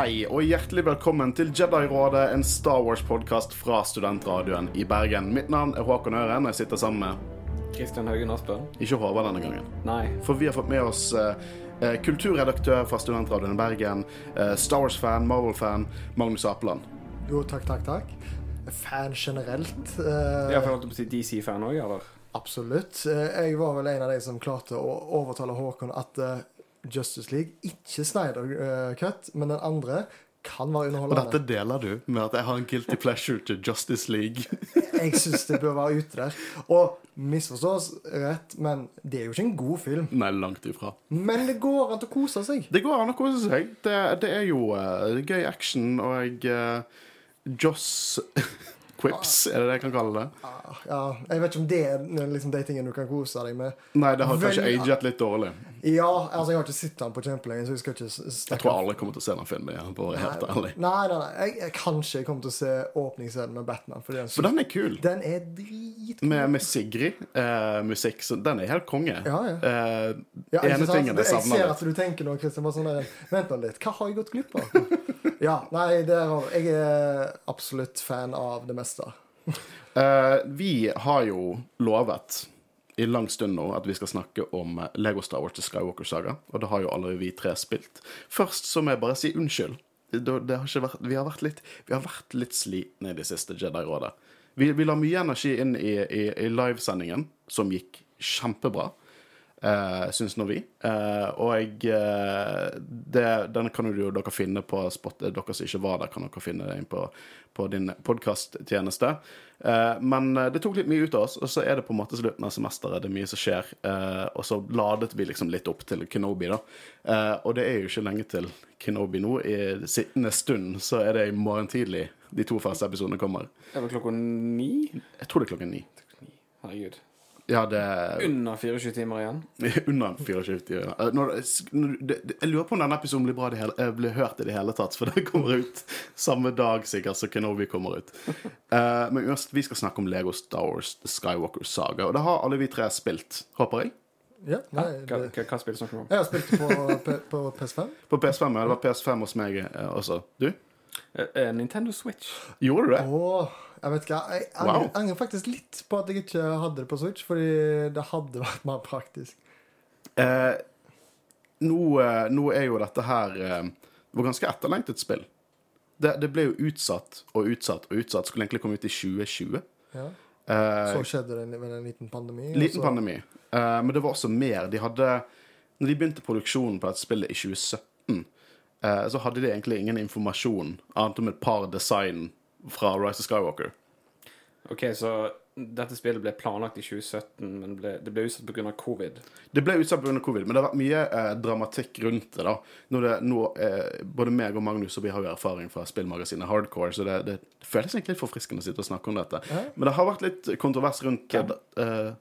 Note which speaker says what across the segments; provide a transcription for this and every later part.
Speaker 1: Hei, og hjertelig velkommen til Jedi-rådet, en Star Wars-podkast fra Studentradioen i Bergen. Mitt navn er Håkon Øren, og jeg sitter sammen med
Speaker 2: Kristian Haugen Aspen?
Speaker 1: ikke Håvard denne gangen.
Speaker 2: Nei.
Speaker 1: For vi har fått med oss eh, eh, kulturredaktør fra Studentradioen i Bergen, eh, Star Wars-fan, Marvel-fan, Magnus Apeland.
Speaker 3: Jo, takk, takk, takk. Fan generelt.
Speaker 2: Jeg
Speaker 3: for
Speaker 2: jeg holdt på å si DC-fan òg, eller?
Speaker 3: absolutt. Eh, jeg var vel en av de som klarte å overtale Håkon at eh, Justice League ikke Snyder uh, Cut, men den andre kan være underholdende.
Speaker 1: Og dette deler du med at jeg har en guilty pleasure til Justice League.
Speaker 3: Jeg syns det bør være ute der. Og misforstås rett, men det er jo ikke en god film.
Speaker 1: Nei, langt ifra.
Speaker 3: Men det går an å kose seg.
Speaker 1: Det går an å kose seg. Det, det er jo uh, gøy action og uh, Joss Quips, er det det jeg kan kalle det?
Speaker 3: Ja, jeg vet ikke om det er liksom de tingene du kan kose deg med.
Speaker 1: Nei, det har kanskje
Speaker 3: Vel-
Speaker 1: aget litt dårlig.
Speaker 3: Ja, altså, jeg har ikke sett den på kjempelenge, så jeg skal ikke
Speaker 1: Jeg tror aldri kommer til å se den filmen igjen, for å være helt ærlig.
Speaker 3: Nei, nei, nei. Jeg, jeg, kanskje jeg kommer til å se åpningsscenen med Batman. For den,
Speaker 1: For den er kul.
Speaker 3: den er dritkul.
Speaker 1: Med, med Sigrid eh, musikk, så den er helt konge.
Speaker 3: Ja, ja.
Speaker 1: Eh,
Speaker 3: Ja,
Speaker 1: ene
Speaker 3: sant?
Speaker 1: tingen jeg
Speaker 3: Jeg ser at du tenker nå, Kristian. Bare sånn der, Vent nå litt. Hva har jeg gått glipp av? ja, nei, det er, jeg er absolutt fan av det meste.
Speaker 1: Eh, vi har jo lovet i lang stund nå at vi skal snakke om eh, Lego Star Wars til Skywalker Saga, og det har jo allerede vi tre spilt. Først så må jeg bare si unnskyld. Har vært, vi, har vært litt, vi har vært litt slitne i det siste Jedi-rådet. Vi, vi la mye energi inn i, i, i livesendingen, som gikk kjempebra. Uh, syns nå vi. Uh, og eh, det, den kan jo dere finne på spot, Dere som ikke var der, kan dere finne den på, på din podkasttjeneste. Uh, men det tok litt mye ut av oss, og så er det på en måte slutten av semesteret. Det er mye som skjer. og så ladet vi liksom litt opp til Kenobi, da. Og det er jo ikke lenge til Kenobi nå. I sittende stund så er det i morgen tidlig de to første episodene kommer.
Speaker 2: Er det klokka ni?
Speaker 1: Jeg tror det er klokken ni.
Speaker 2: Herregud.
Speaker 1: Ja, det er
Speaker 2: Under 24 timer igjen?
Speaker 1: Under 24. ja. Eh, Når, når, jeg lurer på om denne episoden blir, bra det hele, eh, blir hørt i det hele tatt, for den kommer ut samme dag sikkert som Kenobi kommer ut. uh, men uansett, vi skal snakke om Lego Star Wars The Skywalker Saga, og det har alle vi tre spilt, håper jeg.
Speaker 3: Ja, nei,
Speaker 2: Hva, hva, hva spill snakker vi om?
Speaker 3: jeg har spilt på, på PS5.
Speaker 1: På PS5, ja. Det var PS5 hos meg også. Du?
Speaker 2: Uh, uh, Nintendo Switch.
Speaker 1: Gjorde du det?
Speaker 3: Og jeg vet ikke, jeg angrer,
Speaker 1: Wow.
Speaker 3: angrer faktisk litt på at jeg ikke hadde det på Switch, fordi det hadde vært mer praktisk.
Speaker 1: Eh, nå, eh, nå er jo dette her eh, Det var ganske etterlengtet spill. Det, det ble jo utsatt og utsatt og utsatt. Skulle egentlig komme ut i 2020.
Speaker 3: Ja.
Speaker 1: Eh,
Speaker 3: Så skjedde det med en liten pandemi.
Speaker 1: Liten
Speaker 3: og
Speaker 1: pandemi. Eh, men det var også mer. De hadde Når de begynte produksjonen på dette spillet i 2017, eh, så hadde de egentlig ingen informasjon annet om et par design fra Rise of Skywalker.
Speaker 2: OK, så dette spillet ble planlagt i 2017, men ble, det ble utsatt pga. covid.
Speaker 1: Det ble utsatt pga. covid, men det har vært mye eh, dramatikk rundt det. da. Når det, nå, eh, både meg og Magnus og vi har jo erfaring fra spillmagasinet Hardcore, så det, det føles egentlig litt forfriskende å sitte og snakke om dette. Men det har vært litt kontrovers rundt
Speaker 2: Hvem?
Speaker 1: eh,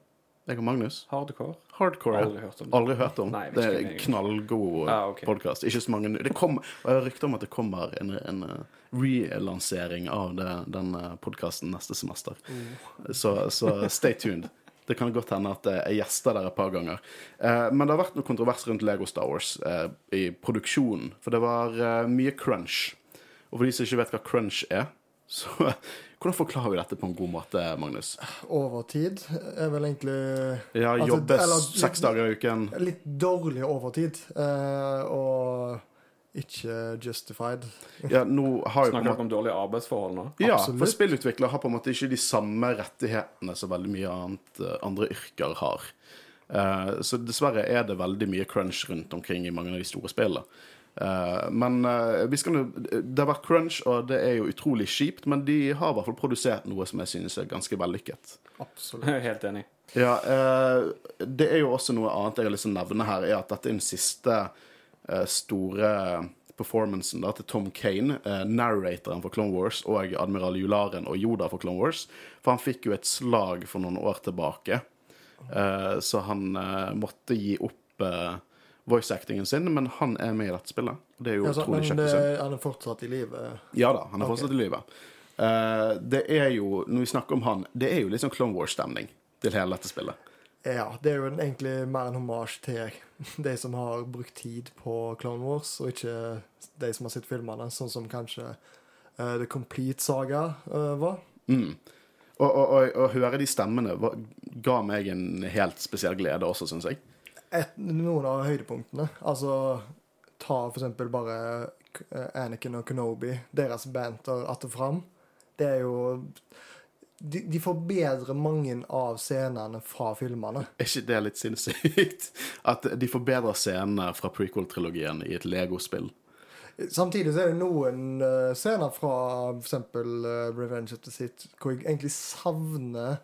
Speaker 1: Jeg og Magnus.
Speaker 2: Hardcore?
Speaker 1: Hardcore. ja.
Speaker 2: Aldri hørt om.
Speaker 1: Aldri hørt om.
Speaker 2: Nei,
Speaker 1: det er en knallgod
Speaker 2: Ah, okay.
Speaker 1: podcast. Ikke så mange Det kom, og jeg har rykter om at det kommer en, en eh, relansering av det, den podkasten neste semester.
Speaker 2: Mm.
Speaker 1: Så, så stay tuned. Det kan godt hende at jeg er gjester der et par ganger. Eh, men det har vært noe kontrovers rundt Lego Star Wars eh, i produksjonen. For det var eh, mye crunch. Og for de som ikke vet hva crunch er, så hvordan forklarer vi dette på en god måte, Magnus?
Speaker 3: Overtid er vel egentlig
Speaker 1: Ja,
Speaker 3: Altså,
Speaker 1: jobbe
Speaker 3: altså,
Speaker 1: seks dager i uken.
Speaker 3: litt dårlig overtid. eh, og ikke justified.
Speaker 1: Ja, nå
Speaker 2: Snakker
Speaker 1: måte
Speaker 2: dere om dårlige arbeidsforhold nå?
Speaker 1: Ja,
Speaker 3: Absolutt.
Speaker 1: for spillutviklere har på en måte ikke de samme rettighetene som veldig mye annet, eh, andre yrker har. Uh, så dessverre er det veldig mye crunch rundt omkring i mange av de store spillene. Eh, men eh, vi skal, det har vært crunch, og det er jo utrolig kjipt, men de har i hvert fall produsert noe som jeg synes er ganske vellykket.
Speaker 3: Absolutt.
Speaker 2: Helt enig.
Speaker 1: Ja, eh, det er jo også noe annet jeg har lyst til å nevne her, er at dette er den siste store performancen da, til Tom Kane, eh, narratoren for Clone Wars, og admiral Jularen og Yoda for Clone Wars. For han fikk jo et slag for noen år tilbake, eh, så han eh, måtte gi opp voice-actingen sin, men han er med i dette spillet. Det er jo
Speaker 3: Altså,
Speaker 1: utrolig kjekt å se.
Speaker 3: han er fortsatt i live.
Speaker 1: Ja da, han er
Speaker 3: okay.
Speaker 1: fortsatt i live. Uh, det er jo, når vi snakker om han, det er jo litt sånn Clone Wars-stemning til hele dette spillet.
Speaker 3: Ja, det er jo egentlig mer en hommage til de som har brukt tid på Clone Wars, og ikke de som har sett filmene, sånn som kanskje uh, The Complete Saga uh, var.
Speaker 1: Mm. Og, og høre de stemmene var, ga meg en helt spesiell glede også, syns jeg.
Speaker 3: Et, noen av høydepunktene. Altså, ta for eksempel bare eh, Anakin og Kenobi, deres banter att og fram. Det er jo de, de forbedrer mange av scenene fra filmene.
Speaker 1: Er ikke det litt sinnssykt? At de forbedrer scenene fra prequel-trilogien i et Lego-spill.
Speaker 3: Samtidig så er det noen eh, scener fra for eksempel eh, Revenge of the Sith hvor jeg egentlig savner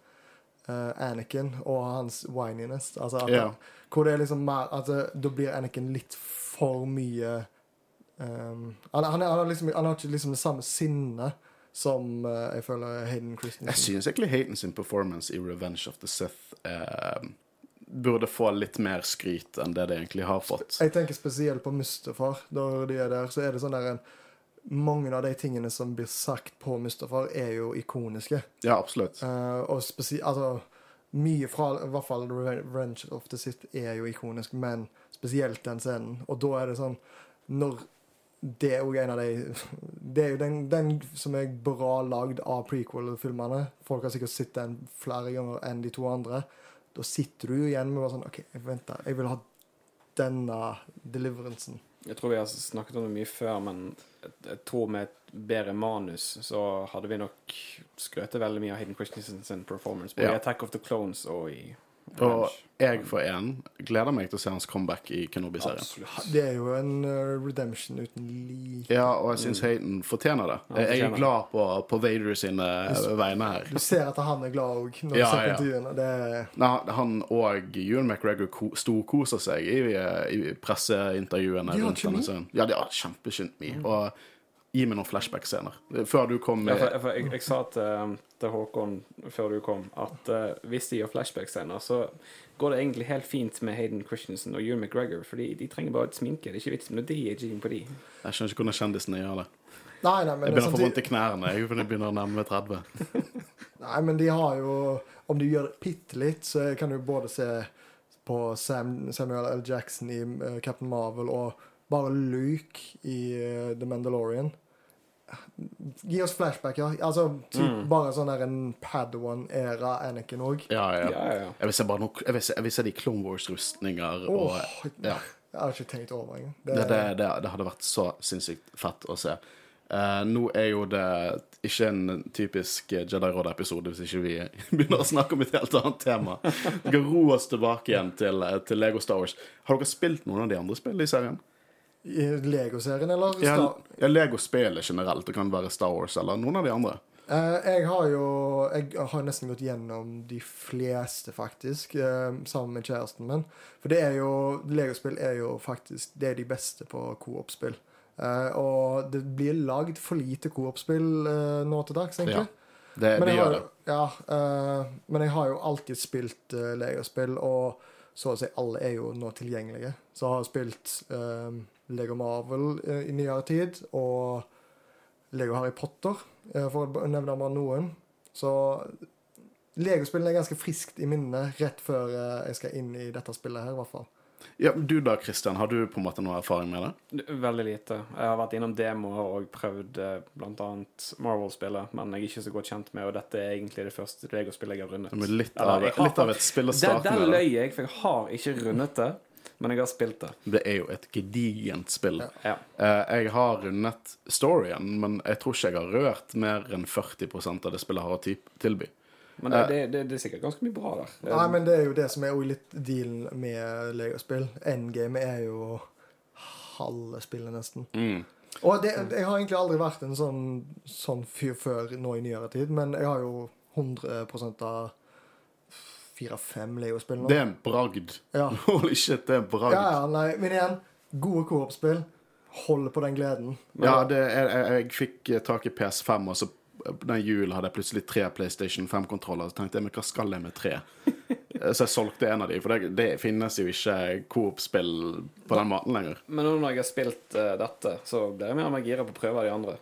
Speaker 3: Anakin og hans whininess. Altså at
Speaker 1: Ja.
Speaker 3: Hvor det er liksom mer at det- Da blir Anakin litt for mye um, han, han, han, har liksom, han har ikke liksom det samme sinnet som uh, jeg føler Hayden
Speaker 1: Jeg syns egentlig Hayden sin performance i Revenge of the Sith uh, burde få litt mer skryt enn det det egentlig har fått.
Speaker 3: Jeg tenker spesielt på Mustafar. Når de er der, så er det sånn der en Mange av de tingene som blir sagt på Mustafar, er jo ikoniske.
Speaker 1: Ja, absolutt.
Speaker 3: Uh, og spesielt Altså, mye fra i hvert fall Revenge of the Sith er jo ikonisk, men spesielt den scenen. Og da er det sånn Når det er jo en av de Det er jo den, den som er bra lagd av prequel-filmene. Folk har sikkert sett den flere ganger enn de to andre. Da sitter du jo igjen med bare sånn OK, vent da, Jeg vil ha denne deliveransen.
Speaker 2: Jeg tror vi har snakket om det mye før, men jeg, tror med et bedre manus så hadde vi nok skrøtet veldig mye av Hayden Christensen sin performance. Både
Speaker 1: Ja.
Speaker 2: i Attack of the Clones og i
Speaker 1: Og jeg for en gleder meg til å se hans comeback i Kenobi-serien.
Speaker 3: Det er jo en eh, redemption uten like.
Speaker 1: Ja, og jeg syns Hayden fortjener det.
Speaker 2: Mm. Ja,
Speaker 1: Jeg er glad på, på Vader sine vegne her.
Speaker 3: Du ser at han er glad òg når du
Speaker 1: Ja,
Speaker 3: ser
Speaker 1: ja.
Speaker 3: intervjuene. Det er
Speaker 1: Nei, han og Ewan McGregor storkoser seg i, i presseintervjuene.
Speaker 3: De har
Speaker 1: rundt
Speaker 3: kjemi.
Speaker 1: denne. Ja, de har kjempekjemi. Og gi meg noen flashback-scener. Før du kom
Speaker 2: Ja, for, for jeg, jeg sa til, til Håkon før du kom, at uh, hvis de gjør flashback-scener, så går det egentlig helt fint med Hayden Christensen og Ewan McGregor, for de trenger bare et sminke. Det er ikke vits med noe de-aging på de.
Speaker 1: Jeg skjønner ikke hvordan kjendisene gjør det.
Speaker 3: Nei, nei, men,
Speaker 1: Jeg
Speaker 3: er
Speaker 1: begynner å få vondt i knærne jeg begynner- å nærme meg 30.
Speaker 3: nei, men de har jo Om du gjør det bitte litt, så kan du både se på Sam, Samuel L. Jackson i uh, Captain Marvel og bare Luke i uh, The Mandalorian. Gi oss flashback, ja. Altså typ,
Speaker 2: Mm.
Speaker 3: bare sånn der en Padawan-æra Anakin òg.
Speaker 1: Ja, ja.
Speaker 2: Ja, ja.
Speaker 1: Jeg vil se bare noe Jeg vil se, jeg vil se de Clone Wars-rustninger og
Speaker 3: Åh,
Speaker 1: ja.
Speaker 3: Jeg har ikke tenkt over engang.
Speaker 1: Det, det, det, det hadde vært så sinnssykt fett å se. Uh, nå er jo det ikke en typisk Jedi Råd-episode hvis ikke vi begynner å snakke om et helt annet tema. Vi kan ro oss tilbake igjen til, til Lego Star Wars. Har dere spilt noen av de andre spillene i serien?
Speaker 3: Lego-serien, eller?
Speaker 1: Ja, ja Lego-spillet generelt. Det kan være Star Wars eller noen av de andre.
Speaker 3: Uh, jeg har jo Jeg har nesten gått gjennom de fleste, faktisk, uh, sammen med kjæresten min. For det er jo Legospill er jo faktisk Det er de beste på coop-spill. Uh, og det blir lagd for lite coop-spill nå til dags, egentlig.
Speaker 1: Ja. Det,
Speaker 3: men, jeg
Speaker 1: gjør
Speaker 3: har, ja, men jeg har jo alltid spilt Legospill, og så å si alle er jo nå tilgjengelige. Så jeg har spilt eh, Lego Marvel eh, i nyere tid, og Lego Harry Potter, eh, for å nevne bare noen. Så Legospillene er ganske friskt i minnet rett før eh, jeg skal inn i dette spillet her, i hvert fall.
Speaker 1: Ja, du da, Christian, har du på en måte noe erfaring med det?
Speaker 2: Veldig lite. Jeg har vært innom demoer og prøvd bl.a. Marvel-spillet, men jeg er ikke så godt kjent med, og dette er egentlig det første Lego-spillet jeg har rundet.
Speaker 1: Med litt,
Speaker 2: Eller,
Speaker 1: av,
Speaker 2: jeg har
Speaker 1: litt av et spill å starte
Speaker 2: der
Speaker 1: med. da.
Speaker 2: løy jeg, for jeg har ikke rundet det, men jeg har spilt det.
Speaker 1: Det er jo et gedigent spill.
Speaker 3: Ja.
Speaker 2: Ja.
Speaker 1: Eh, jeg har rundet storyen, men jeg tror ikke jeg har rørt mer enn 40% av det spillet har å tilby.
Speaker 2: Men det, det, det, det er sikkert ganske mye bra der.
Speaker 3: Nei, men det er jo det som er litt dealen med Legospill. Endgame er jo halve spillet, nesten.
Speaker 1: Mm.
Speaker 3: Og det, jeg har egentlig aldri vært en sånn, sånn fyr før nå i nyere tid, men jeg har jo 100 av fire-fem Leo-spill nå.
Speaker 1: Det er en bragd.
Speaker 3: Ja.
Speaker 1: Holy shit, det er en bragd.
Speaker 3: ja, ja, nei, men igjen, gode coop-spill. Hold på den gleden.
Speaker 1: Ja, det er, jeg, jeg fikk eh, tak i PS5, og så eh, den julen hadde jeg plutselig tre PlayStation 5-kontroller. Så tenkte jeg, men hva skal jeg med tre? Eh, så jeg solgte en av dem, for det, det finnes jo ikke Coop-spill på den måten lenger.
Speaker 2: Men nå når jeg har spilt uh, dette, så blir jeg mer og mer gira på å prøve de andre.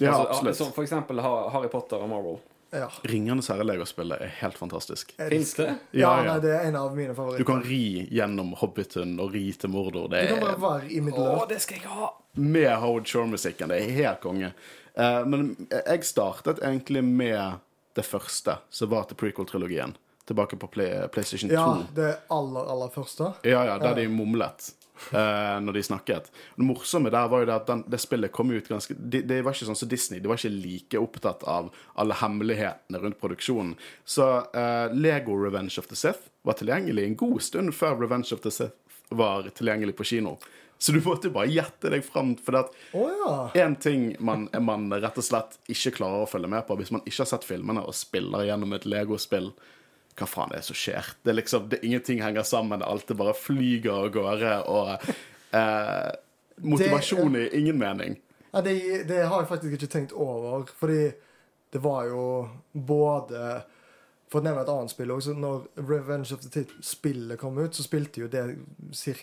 Speaker 1: Ja,
Speaker 2: Altså,
Speaker 1: absolutt.
Speaker 2: Som for eksempel Harry Potter og Marvel.
Speaker 3: Ja.
Speaker 1: Ringenes herre-legospillet er helt fantastisk.
Speaker 2: Fins det?
Speaker 1: Ja,
Speaker 3: Ja,
Speaker 1: ja.
Speaker 3: nei, det er en av mine favoritter.
Speaker 1: Du kan ri gjennom Hobbiten og ri til Mordor. Det
Speaker 3: Du kan
Speaker 1: er
Speaker 3: bare være i
Speaker 2: Å, det skal jeg ha!
Speaker 1: med Howard Shore-musikken. Det er helt konge. Uh, men jeg startet egentlig med det første, som var til prequel-trilogien. Tilbake på Play, PlayStation 2.
Speaker 3: Ja, det aller, aller første.
Speaker 1: Ja, ja, der de mumlet eh, når de snakket. Det morsomme der var jo det at den, det spillet kom ut ganske det, de var ikke sånn som Disney. De var ikke like opptatt av alle hemmelighetene rundt produksjonen. Så eh, Lego Revenge of the Sith var tilgjengelig en god stund før Revenge of the Sith var tilgjengelig på kino. Så du måtte bare gjette deg fram. For det at
Speaker 3: oh, ja.
Speaker 1: en ting man, man rett og slett ikke klarer å følge med på hvis man ikke har sett filmene og spiller gjennom et Lego-spill. Hva faen er det som skjer? Det er liksom, det, Ingenting henger sammen. Alt det bare flyger av gårde. Og eh, motivasjon i ingen mening.
Speaker 3: ja det, det har jeg faktisk ikke tenkt over, fordi det var jo både For å nevne et annet spill også, når Revenge of the Tit-spillet kom ut, så spilte jo det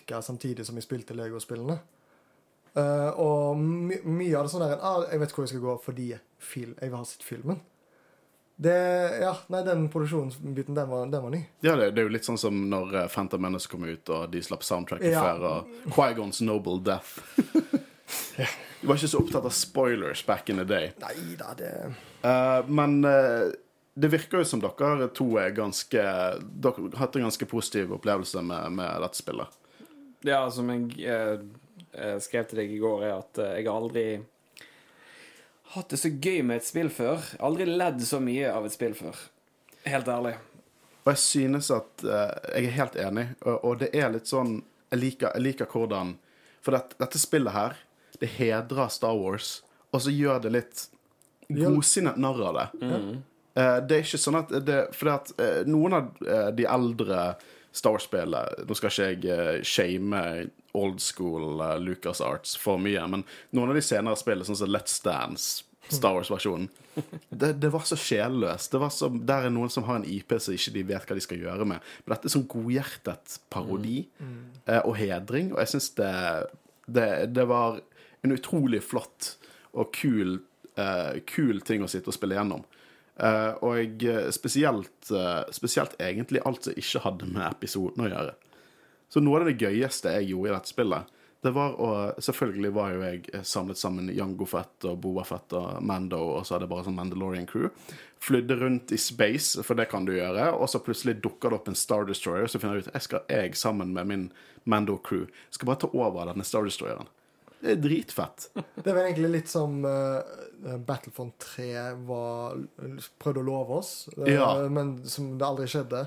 Speaker 3: ca. samtidig som vi spilte Lego-spillene. Uh, og my mye av det sånn der ah, Jeg vet hvor jeg skal gå fordi fil jeg vil ha sett filmen. Det, ja, nei, Den produksjonsbiten, den var, den var ny.
Speaker 1: Ja, det, det er jo litt sånn som når eh, Phantom Menace kom ut, og de slapp soundtracket
Speaker 3: Ja.
Speaker 1: før, og Quigons Noble Death. De var ikke så opptatt av spoilers back in the day.
Speaker 3: Neida, det
Speaker 1: Uh, men uh, det virker jo som dere to er ganske Dere har hatt en ganske positiv opplevelse med, med dette spillet.
Speaker 2: Ja, som jeg eh, skrev til deg i går, er at jeg aldri hatt det så gøy med et spill før. Aldri ledd så mye av et spill før. Helt ærlig.
Speaker 1: Og jeg synes at uh, Jeg er helt enig, og, og det er litt sånn Jeg liker, jeg liker hvordan For dette, dette spillet her, det hedrer Star Wars, og så gjør det litt godsinnet narr av det. Eh, det er ikke sånn at det, For at uh, noen av de eldre Star Wars-spillene Nå skal ikke jeg uh, shame old school uh, Lucas Arts for mye, men noen av de senere spillene, sånn som Let's Dance, Star Wars-versjonen, det, det var så sjelløst. Det var så, der er noen som har en IP som ikke de vet hva de skal gjøre med. Men dette er sånn godhjertet parodi eh, og hedring, og jeg syns det, det, det var en utrolig flott og kul, uh, kul ting å sitte og spille gjennom. Uh, og jeg, spesielt, uh, spesielt egentlig alt som ikke hadde med episoden å gjøre. Så noe av det gøyeste jeg gjorde i dette spillet, det var å Selvfølgelig var jo jeg eh, samlet sammen Jango Fett og Boa Fett og Mando, og så hadde jeg bare sånn Mandalorian crew. Flydde rundt i space, for det kan du gjøre, og så plutselig dukker det opp en Star Destroyer, og så finner jeg ut jeg skal jeg sammen med min Mando-crew skal bare ta over denne Star Destroyeren. Det er dritfett.
Speaker 3: Det var egentlig litt som uh, Battlefront 3 var, prøvde å love oss, eh,
Speaker 1: Ja.
Speaker 3: men som det aldri skjedde.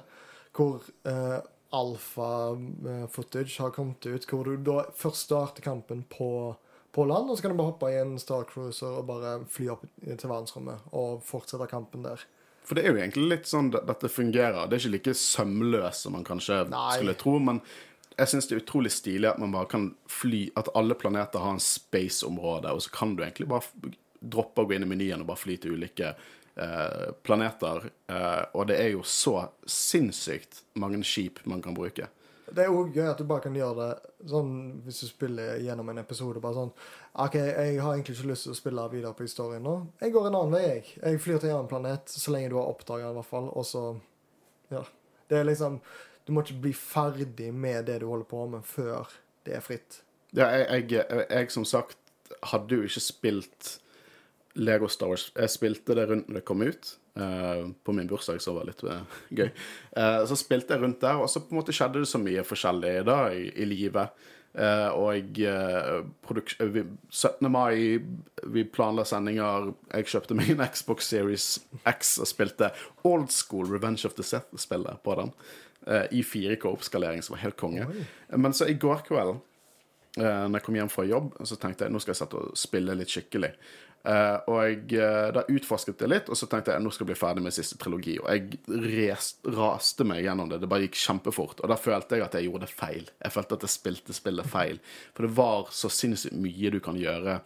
Speaker 3: Hvor uh, alfa-footage har kommet ut, hvor du da først starter kampen på, på land, og så kan du bare hoppe i en Star Cruiser og bare fly opp til verdensrommet og fortsette kampen der.
Speaker 1: For det er jo egentlig litt sånn det- dette fungerer. Det er ikke like sømløst som man kanskje
Speaker 3: Nei.
Speaker 1: skulle tro, men jeg syns det er utrolig stilig at man bare kan fly At alle planeter har en space-område, og så kan du egentlig bare droppe å gå inn i menyen og bare fly til ulike eh, planeter. Eh, og det er jo så sinnssykt mange skip man kan bruke.
Speaker 3: Det er òg gøy at du bare kan gjøre det sånn hvis du spiller gjennom en episode. Bare sånn OK, jeg har egentlig ikke lyst til å spille videre på historien nå. Jeg går en annen vei, jeg. Jeg flyr til en annen planet, så lenge du har oppdaga den, i hvert fall. Og så Ja. Det er liksom Du må ikke bli ferdig med det du holder på med, før det er fritt.
Speaker 1: Ja, jeg, jeg, jeg som sagt hadde jo ikke spilt Lego Star Wars. Jeg spilte det rundt når det kom ut. Uh, på min bursdag, så var det litt uh, gøy. Uh, så spilte jeg rundt der, og så på en måte skjedde det så mye forskjellig da i, i livet. Og uh, 17. mai, vi planla sendinger. Jeg kjøpte meg en Xbox Series X og spilte old school Revenge of the Seth-spillet på den. I 4K-oppskalering, som var helt konge. Men så i går kveld uh, når jeg kom hjem fra jobb, så tenkte jeg nå skal jeg sette og spille litt skikkelig. Eh, og eh, da utforsket jeg litt, og så tenkte jeg nå skal jeg bli ferdig med siste trilogi. Og jeg rest, raste meg gjennom det. Det bare gikk kjempefort. Og da følte jeg at jeg gjorde det feil. Jeg følte at jeg spilte spillet feil. For det var så sinnssykt mye du kan gjøre.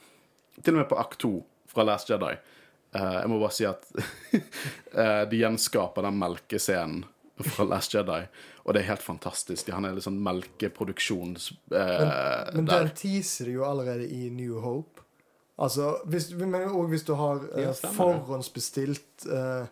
Speaker 1: Til og med på akt 2 fra Last Jedi. Uh, jeg må bare si at de gjenskaper den melkescenen fra Last Jedi, og det er helt fantastisk. Han er litt sånn melkeproduksjons... eh,
Speaker 3: Men den teaser jo allerede i New Hope. Altså, hvis, men òg hvis du har eh, forhåndsbestilt eh,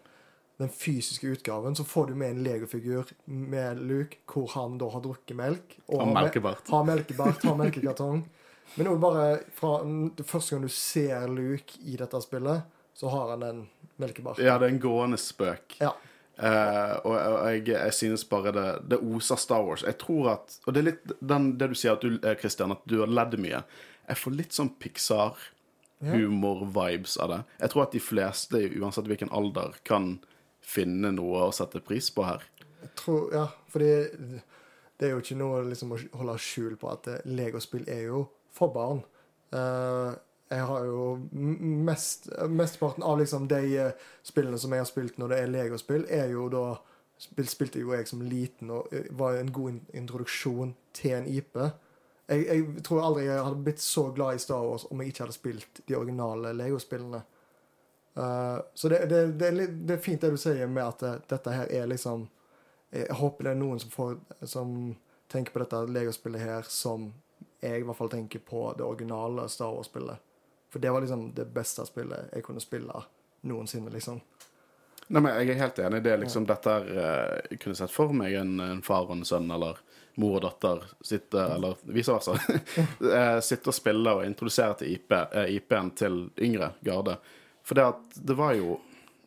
Speaker 3: den fysiske utgaven, så får du med en legofigur med Luke, hvor han da har drukket melk.
Speaker 1: Og
Speaker 3: har
Speaker 1: melkebart.
Speaker 3: Har melkebart, har melkekartong. Men òg bare fra første gang du ser Luke i dette spillet, så har han den melkebarten.
Speaker 1: Ja, det er en gående spøk.
Speaker 3: Ja.
Speaker 1: Uh, og og jeg, jeg synes bare det, det oser Star Wars. Jeg tror at Og det er litt den, det du sier, at du, eh, Christian, at du har ledd mye. Jeg får litt sånn Pixar-humor-vibes av det. Jeg tror at de fleste, uansett hvilken alder, kan finne noe å sette pris på her.
Speaker 3: Jeg tror, ja, fordi det er jo ikke noe liksom å holde skjul på at legospill er jo for barn. Uh, jeg har jo mest, Mesteparten av liksom de eh, spillene som jeg har spilt når det er legospill, er jo da Spilte jo jeg som liten og eh, var en god introduksjon til en IP. Jeg, jeg tror aldri jeg hadde blitt så glad i Star Wars om jeg ikke hadde spilt de originale legospillene. Uh, så det, det, det, er litt, det er fint det du sier med at det, dette her er liksom jeg håper det er noen som, får, som tenker på dette Lego-spillet her som jeg i hvert fall tenker på det originale Star Wars-spillet. For det var liksom det beste spillet jeg kunne spille noensinne, liksom.
Speaker 1: Nei, men Jeg er helt enig. Det er liksom dette her eh, Jeg kunne sett for meg en, en far og en sønn, eller mor og datter sitte, eller vice versa, sitter og spille og introdusere til IP, eh, IP-en til yngre garde. For det at det var jo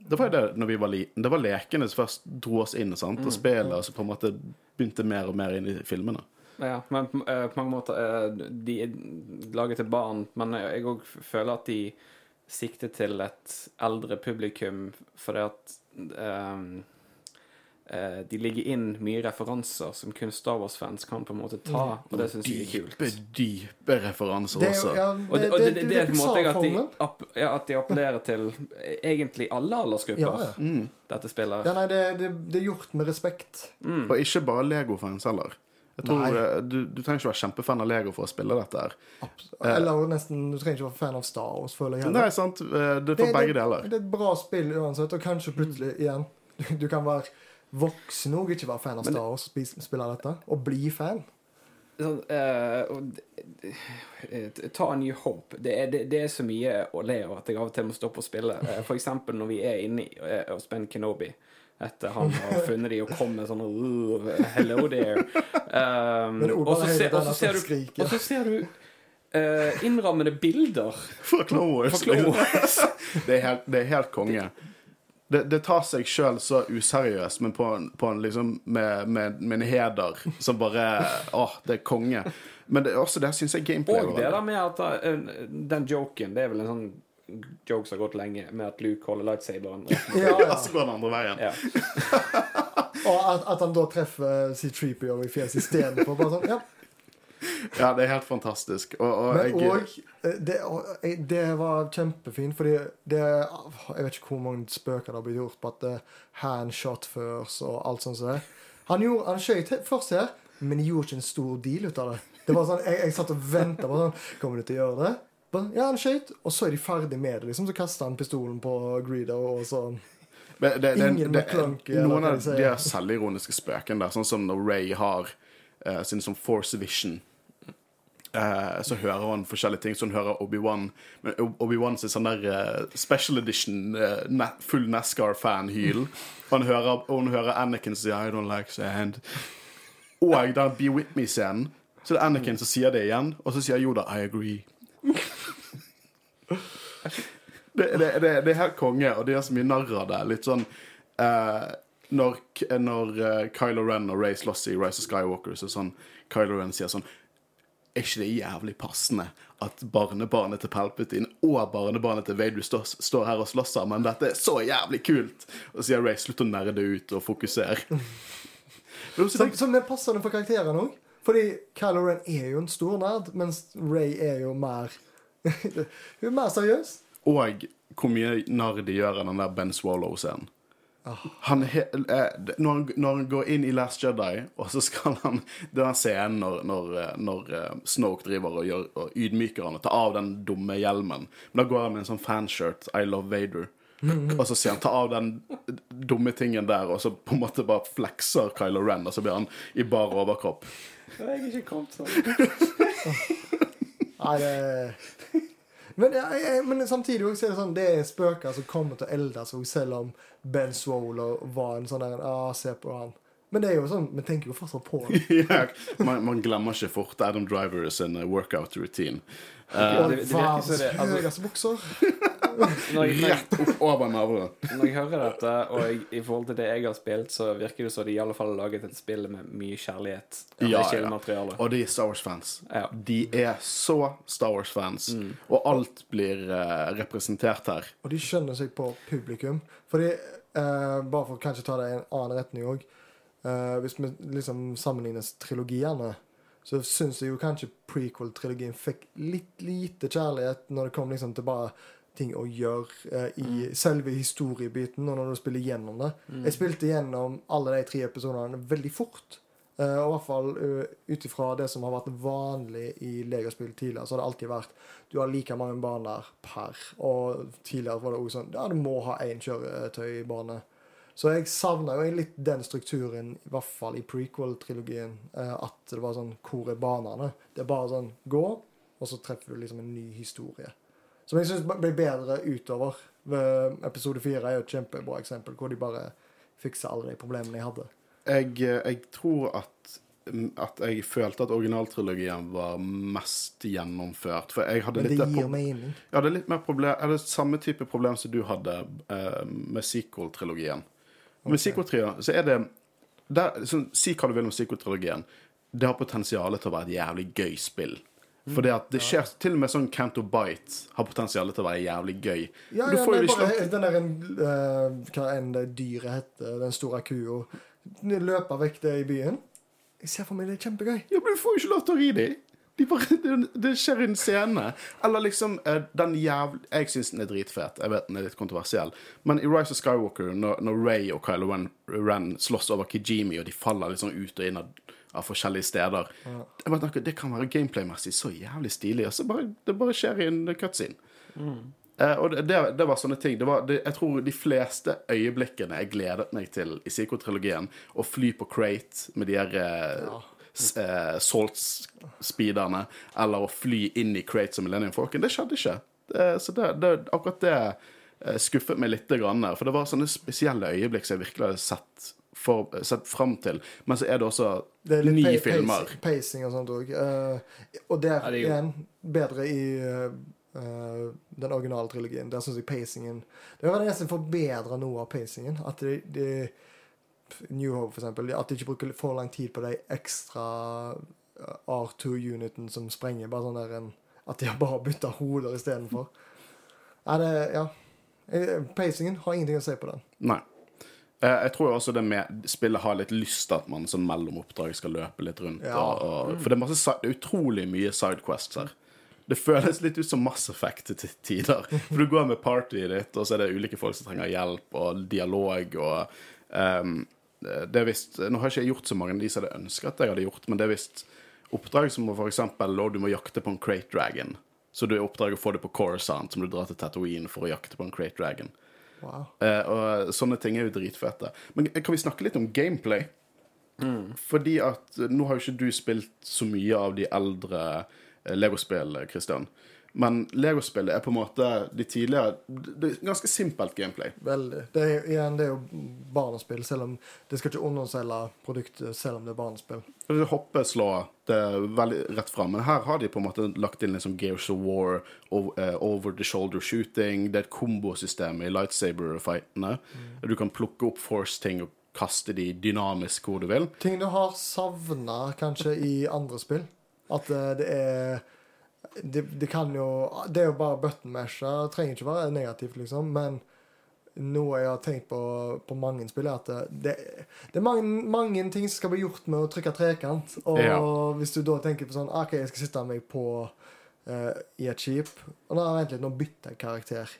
Speaker 1: det var jo det når vi var liten. Det var lekene som først dro oss inn, sant? og spillet som på en måte begynte mer og mer inn i filmene.
Speaker 2: Ja, men eh, på mange måter eh, De er laget til barn, men jeg òg føler at de sikter til et eldre publikum fordi at eh, eh, de ligger inn mye referanser som kun Star Wars-fans kan på en måte ta, og det syns jeg er kult.
Speaker 1: Dype, dype referanser
Speaker 3: Det er
Speaker 1: også.
Speaker 3: ja,
Speaker 2: Og det, og det, det, det er på en måte jeg at de, app, ja, at de appellerer til egentlig alle aldersgrupper,
Speaker 3: Ja, ja.
Speaker 2: dette spillet.
Speaker 3: Ja, nei, det, det, det er gjort med respekt.
Speaker 1: Og ikke bare Lego-fans heller. Jeg tror eh, du, du trenger ikke være kjempefan av Lego for å spille dette her.
Speaker 3: Eller nesten Du trenger ikke være fan av Star Wars, føler jeg.
Speaker 1: Nei, sant? Eh, Det
Speaker 3: Det-
Speaker 1: får begge
Speaker 3: det,
Speaker 1: deler.
Speaker 3: Det er et bra spill uansett, og kanskje plutselig igjen Du, du kan være voksen òg ikke være fan av Star Wars og spille dette, og bli fan.
Speaker 2: Sånn, uh, og ta en New Hope. Det er, det, det er så mye å le av at jeg av og til må stoppe å spille. Uh, For eksempel når vi er inne uh, hos Ben Kenobi. Etter han har funnet de og kommer sånn uh, Hello there. Um, og, så
Speaker 3: er
Speaker 2: ser, og, ser du, og så ser du innrammede bilder.
Speaker 1: For Clone Wars.
Speaker 2: For Clone
Speaker 1: det, er helt, det er helt konge. Det, det tar seg sjøl så useriøst, men på en, på en liksom med, med, med en heder som bare Åh, det er konge. Men det, også det syns jeg gameplay
Speaker 2: Og det der med at eh, den joken, det er vel en sånn joke som har gått lenge, med at Luke holder lightsaberen.
Speaker 3: Ja,
Speaker 1: Ja,
Speaker 3: ja.
Speaker 1: så går den andre veien.
Speaker 2: Ja.
Speaker 3: Og at, at han da treffer C3PO i fjeset istedenfor. Bare sånn, ja.
Speaker 1: Ja, det er helt fantastisk. Og, og
Speaker 3: Men òg det, og det var kjempefint, fordi det Jeg vet ikke hvor mange spøker det har blitt gjort på at handshot first og alt sånt. Så. Han, gjorde- han skjøt først her, men gjorde ikke en stor deal ut av det. Det var sånn, Jeg, jeg satt og venta på sånn Kommer du til å gjøre det? Bare, Ja, han skøyt, og så er de ferdig med det. liksom Så kaster han pistolen på Greedo, og sånn
Speaker 1: Men det, det,
Speaker 3: Ingen
Speaker 1: det,
Speaker 3: McClunky,
Speaker 1: noen av
Speaker 3: de
Speaker 1: selvironiske spøkene der, sånn som når Ray har eh, sin sånn Force Vision. Eh, så hører han forskjellige ting. Så han hører Obi-Wan Men Obi-Wan sin sånn der eh, special edition full NASCAR-fan-hyl. Og han hører, og hører Anakin si I don't like sand. Og den Be With Me-scenen. Så det er Anakin som sier det igjen, og så sier Yoda I agree. det, det, det, det er helt konge, og de er så mye narr av det. Litt sånn eh, Når, når eh, Kylo Ren og Ray slåss i Rise of Skywalker, så sånn Kylo Ren sier sånn Er ikke det jævlig passende at barnebarnet til Palpatine og barnebarnet til Vader står, står her og slåss sammen? Dette er så jævlig kult! Og så sier Ray slutt å nerde ut og fokusere.
Speaker 3: Som,
Speaker 1: tenk-
Speaker 3: som er passende for karakterene òg. Fordi Kylo Ren er jo en stor nerd, mens Ray er jo mer Hun er mer seriøs.
Speaker 1: Og hvor mye narr de gjør av den der Ben Swallow-scenen. Han, he, eh, når, han, når han går inn i Last Jedi, og så skal han Det er den scenen når, når, eh, når eh, Snoke driver og, gjør, og ydmyker han og tar av den dumme hjelmen. Men da går han med en sånn fanshirt, I love Vader. Og så sier han ta av den dumme tingen der, og så på en måte bare flekser Kylo Ren, og så blir han i bar overkropp.
Speaker 2: Det har ikke kommet sånn.
Speaker 3: Nei, det Men, jeg, jeg, men samtidig også er det sånn Det er spøker som kommer til å eldes, selv om Ben Swoler var en sånn der ah, Se på han. Men det er jo sånn, vi tenker jo fortsatt på han.
Speaker 1: ja, man, man glemmer ikke fort Adam Driver sin uh, workout routine.
Speaker 2: Uh,
Speaker 3: okay,
Speaker 2: det- det det- altså-
Speaker 3: verdens høyeste bukser.
Speaker 2: Når jeg,
Speaker 1: Rett opp over navlen.
Speaker 2: når jeg hører dette, og jeg, i forhold til det jeg har spilt, så virker det som de i alle fall har laget et spill med mye kjærlighet.
Speaker 1: Ja,
Speaker 2: Ja.
Speaker 1: Og de er Star Wars-fans.
Speaker 2: Ja.
Speaker 1: De er så Star Wars-fans, og alt blir uh, representert her.
Speaker 3: Og de skjønner seg på publikum. Fordi, uh, bare for å kanskje ta det i en annen retning òg Hvis vi liksom sammenligner trilogiene, så syns jeg jo kanskje prequel-trilogien fikk litt lite kjærlighet når det kom liksom til bare ting å gjøre eh, i selve historiebiten, og når du spiller gjennom det. Jeg spilte gjennom alle de tre episodene veldig fort. Uh, og i hvert fall uh, ut ifra det som har vært vanlig i Legospill tidligere, så har det alltid vært du har like mange baner per. Og tidligere var det også sånn ja, du må ha én kjøretøybane. Så jeg savna jo litt den strukturen, i hvert fall i prequel-trilogien. uh, at det var sånn Hvor er banene? Det er bare sånn gå, og så treffer du liksom en ny historie. Som jeg syns ble bedre utover. Episode fire er jo et kjempebra eksempel, hvor de bare fiksa alle de problemene jeg hadde.
Speaker 1: Jeg, eh, jeg tror at at jeg følte at originaltrilogien var mest gjennomført. For jeg hadde litt. Jeg hadde litt mer problem Eller samme type problem som du hadde eh, med sequel-trilogien. Med sequel-trilogien så er det der, så, Si hva du vil om sequel-trilogien. Det har potensial til å være et jævlig gøy spill. For det at det skjer Til og med sånn Canto Bite har potensial til å være jævlig gøy.
Speaker 3: Ja,
Speaker 1: du
Speaker 3: ja, men bare den der eh, Hva enn det dyret heter, den store kua. Løpe vekk det i byen. Jeg ser for meg det er kjempegøy.
Speaker 1: Ja, men du får jo ikke lov til å ri dem. De bare, det, det skjer i en scene. Eller liksom eh, den jævl... Jeg syns den er dritfet. Jeg vet den er litt kontroversiell. Men i Rise of Skywalker, når, når Ray og Kylo Ren, Ren slåss over Kijimi, og de faller liksom ut og inn av, av forskjellige steder jeg bare tenker, Det kan være gameplay-messig så jævlig stilig, og så bare, det bare skjer i en cutscene. Eh, og det, det, var sånne ting. Det var, det, jeg tror de fleste øyeblikkene jeg gledet meg til i Psycho-trilogien, å fly på Crate med de her eh, s- eh, Salt-speederne, eller å fly inn i crates som Millennium Falcon, det skjedde ikke. Det, så det, det, akkurat det eh, skuffet meg litt, grann, for det var sånne spesielle øyeblikk som jeg virkelig hadde sett, for, sett fram til. Men så er det også
Speaker 3: Det er litt
Speaker 1: ni
Speaker 3: pa-
Speaker 1: filmer.
Speaker 3: Pacing, pacing og sånt òg. og der
Speaker 2: Ja, det er
Speaker 3: igjen bedre i uh, eh, den originale trilogien. Der syns jeg pacingen Det var nesten forbedra noe av pacingen. At de, de New Hope, for eksempel. At de ikke bruker for lang tid på de ekstra eh, R2-uniten som sprenger. Bare sånn der en At de har bare bytta hoder istedenfor. Er det Ja. Eh, Pacingen har ingenting å si på den.
Speaker 1: Nei. Eh, Jeg tror også det med spillet har litt lyst til at man som mellom oppdrag skal løpe litt rundt.
Speaker 3: Ja.
Speaker 1: Og, og, for det er, masse, det er utrolig mye sidequests her. Det føles litt ut som Mass Effect til tider. For du går med partyet ditt, og så er det ulike folk som trenger hjelp, og dialog og ehm, Det er visst Nå har jeg ikke gjort så mange av de som hadde ønsket at jeg hadde gjort, men det er visst oppdrag som eksempel du må jakte på en Crate Dragon. Så du er oppdrag å få det på Coruscant, som du drar til Tatooine for å jakte på en Crate Dragon.
Speaker 3: Wow.
Speaker 1: Eh, og sånne ting er jo dritfete. Men kan vi snakke litt om gameplay? Fordi at eh, nå har jo ikke du spilt så mye av de eldre eh, Lego-spill, Christian. Men Lego-spill er på en måte de tidligere Det er ganske simpelt gameplay.
Speaker 3: Veldig. Det er, igjen, det er jo barnespill, selv om det skal ikke underselge produktet selv om det er barnespill.
Speaker 1: Det Hoppe, slå, det er veldig rett fram. Men her har de på en måte lagt inn liksom Gears of War, eh, over the shoulder shooting. Det er et kombosystem i lightsaber-fightene. Du kan plukke opp force-ting og kaste de dynamisk hvor du vil.
Speaker 3: Ting du har savna kanskje i andre spill. At eh, det er det, det kan jo Det er jo bare button masher. Det trenger ikke være negativt, liksom. Men noe jeg har tenkt på på mange spill, er at det, det er mange, mange ting som skal bli gjort med å trykke trekant. Og
Speaker 1: Ja.
Speaker 3: hvis du da tenker på sånn OK, jeg skal sitte meg på uh, i et skip Og da vent litt, nå bytter jeg karakter.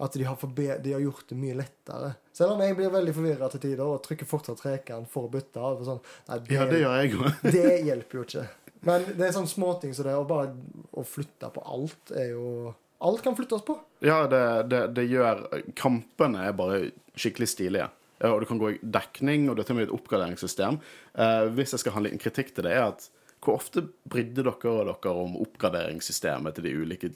Speaker 3: At de har, forbe de har gjort det mye lettere. Selv om jeg blir veldig forvirra til tider og trykker fortsatt trekant for å bytte. Og sånn, nei, det,
Speaker 1: Ja, det gjør jeg òg.
Speaker 3: det hjelper jo ikke. Men det er sånne småting som det, å bare å flytte på alt er jo Alt kan flyttes på.
Speaker 1: Ja, det, det, det gjør Kampene er bare skikkelig stilige. Og du kan gå i dekning, og det er til og med et oppgraderingssystem. Eh, hvis jeg skal ha en liten kritikk til det, er at hvor ofte brydde dere dere om oppgraderingssystemet til de ulike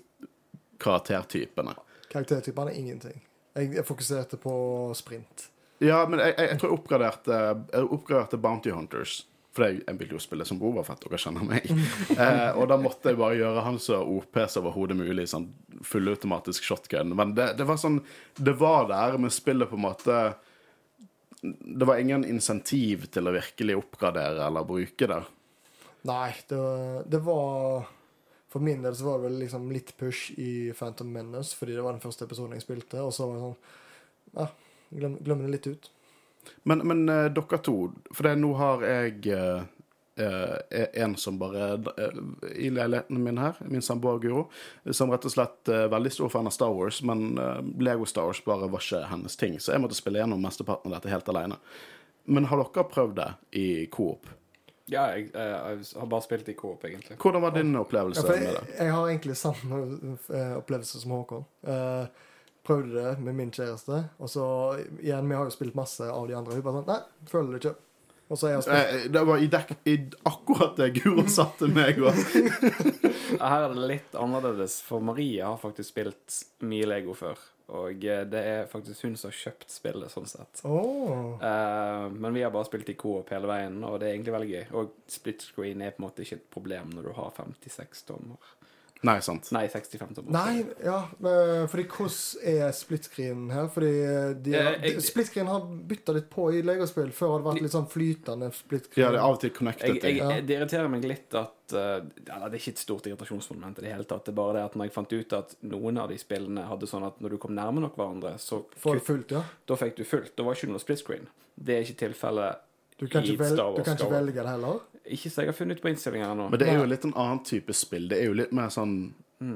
Speaker 1: karaktertypene.
Speaker 3: Karaktertypene er ingenting. Jeg fokuserte på sprint.
Speaker 1: Ja, men jeg, jeg, jeg tror jeg oppgraderte, jeg oppgraderte Bounty Hunters. For jeg, jeg vil jo spille som Boba Fett, dere kjenner meg. Eh, og da måtte jeg bare gjøre han så OP som overhodet mulig. Sånn fullautomatisk shotgun. Men det, det var sånn Det var der, men spillet på en måte Det var ingen insentiv til å virkelig oppgradere eller bruke det.
Speaker 3: Nei, det, det var For min del så var det vel liksom litt push i Phantom Menace, fordi det var den første episoden jeg spilte, og så var det sånn Ja, glem, glem det litt ut.
Speaker 1: Men, men uh, dere to For det, nå har jeg uh, uh, en som bare I leiligheten min her, min samboer Guro, som rett og slett er veldig stor fan av Star Wars, men Lego Star Wars bare var ikke hennes ting, så jeg måtte spille gjennom mesteparten av dette helt alene. Men har dere prøvd det i coop?
Speaker 2: Ja, jeg, eh, jeg har bare spilt i Coop, egentlig.
Speaker 1: Hvordan var din
Speaker 3: Ja,
Speaker 1: opplevelse med det?
Speaker 3: jeg har egentlig samme opplevelse som Håkon. Eh, prøvde det med min kjæreste, og så igjen, vi har jo spilt masse av de andre. Hun bare sånn Nei, føler det ikke. Og så er jeg spilt
Speaker 1: Eh, Det var i, dek i akkurat det Guro satte meg òg.
Speaker 2: Her er det litt annerledes, for Marie har faktisk spilt mye Lego før. Og eh, det er faktisk hun som har kjøpt spillet, sånn sett.
Speaker 3: Oh.
Speaker 2: Uh, men vi har bare spilt i coop hele veien, og det er egentlig veldig gøy. Og split screen er på en måte ikke et problem når du har 56 tommer.
Speaker 1: Nei, sant.
Speaker 2: Nei, 65 tommer.
Speaker 3: Nei, ja, fordi hvordan er split screen her? Fordi de,
Speaker 2: har,
Speaker 3: de, split screen har bytta litt på i Lego-spill. Før har det vært litt sånn flytende split screen.
Speaker 1: Ja, det er av og til connected
Speaker 2: Jeg, jeg, det irriterer meg litt at eh, Eller det er ikke et stort irritasjonsmoment i det hele tatt. Det er bare det at når jeg fant ut at noen av de spillene hadde sånn at når du kom nærme nok hverandre, så
Speaker 3: Får du fullt, ja?
Speaker 2: da fikk du fullt. Da var ikke noe split screen. Det er ikke tilfellet
Speaker 3: Du kan
Speaker 2: i
Speaker 3: ikke,
Speaker 2: Wars.
Speaker 3: Du kan ikke velge det heller?
Speaker 2: Ikke så jeg har funnet ut på innstillingene ennå.
Speaker 1: Men det er jo litt en annen type spill. Det er jo litt mer sånn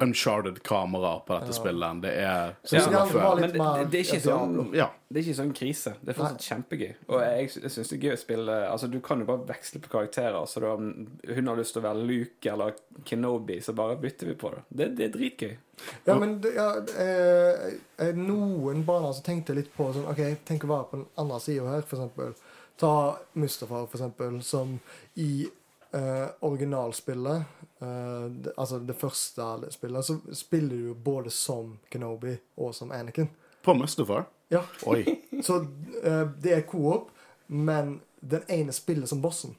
Speaker 1: uncharted kamera på dette spillet enn det er
Speaker 3: sånn
Speaker 2: Ja,
Speaker 1: som var før.
Speaker 2: Men det, det, det er ikke sånn
Speaker 1: Ja.
Speaker 2: Det er ikke sånn krise. Det er fortsatt kjempegøy. Og jeg, jeg syns det er gøy å spille Altså, du kan jo bare veksle på karakterer. Så da hun har lyst til å være Luke eller Kenobi, så bare bytter vi på det. Det, det er dritgøy.
Speaker 3: Ja, men det, ja, eh, eh, noen baner så tenkte jeg litt på sånn OK, tenk å være på den andre sida her, for eksempel. Ta Mustafar, for eksempel, som i eh, originalspillet, eh, det, altså det første spillet, så spiller du både som Kenobi og som Anakin.
Speaker 1: På Mustafar?
Speaker 3: Ja.
Speaker 1: Oi.
Speaker 3: Så eh, det er co-op, men den ene spiller som bossen.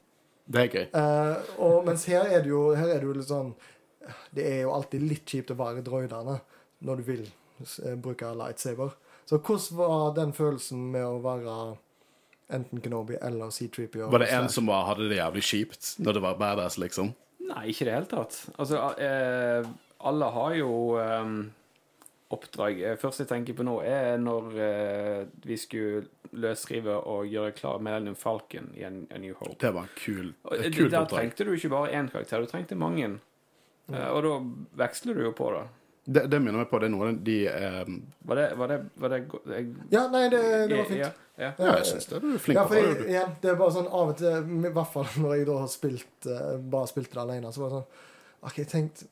Speaker 1: Det er gøy.
Speaker 3: Eh, og mens her er det jo her er det jo litt sånn Det er jo alltid litt kjipt å være droidene når du vil eh, bruke lightsaber. Så hvordan var den følelsen med å være enten Kenobi eller C3PO?
Speaker 1: Var det en som var, hadde det jævlig kjipt når det var badass, liksom?
Speaker 2: Nei, ikke i det hele tatt. Altså, eh, alle har jo eh, oppdrag. Først jeg tenker på nå, er når eh, vi skulle løsrive og gjøre klar Millennium Falcon i en, A New Hope.
Speaker 1: Det var en kul, et kult oppdrag.
Speaker 2: Der trengte du ikke bare én karakter, du trengte mange. Eh, og da veksler du jo på det.
Speaker 1: Det, det minner meg på det er noe de um...
Speaker 2: Var det, var det, var det jeg,
Speaker 3: Ja, nei, det, det var fint.
Speaker 2: Ja, ja.
Speaker 1: Jeg syns det. Du er flink
Speaker 3: Ja, for jeg, ja, det er bare sånn av og til, i hvert fall når jeg da har spilt eh, bare spilt det alene, så var det sånn OK, jeg tenkte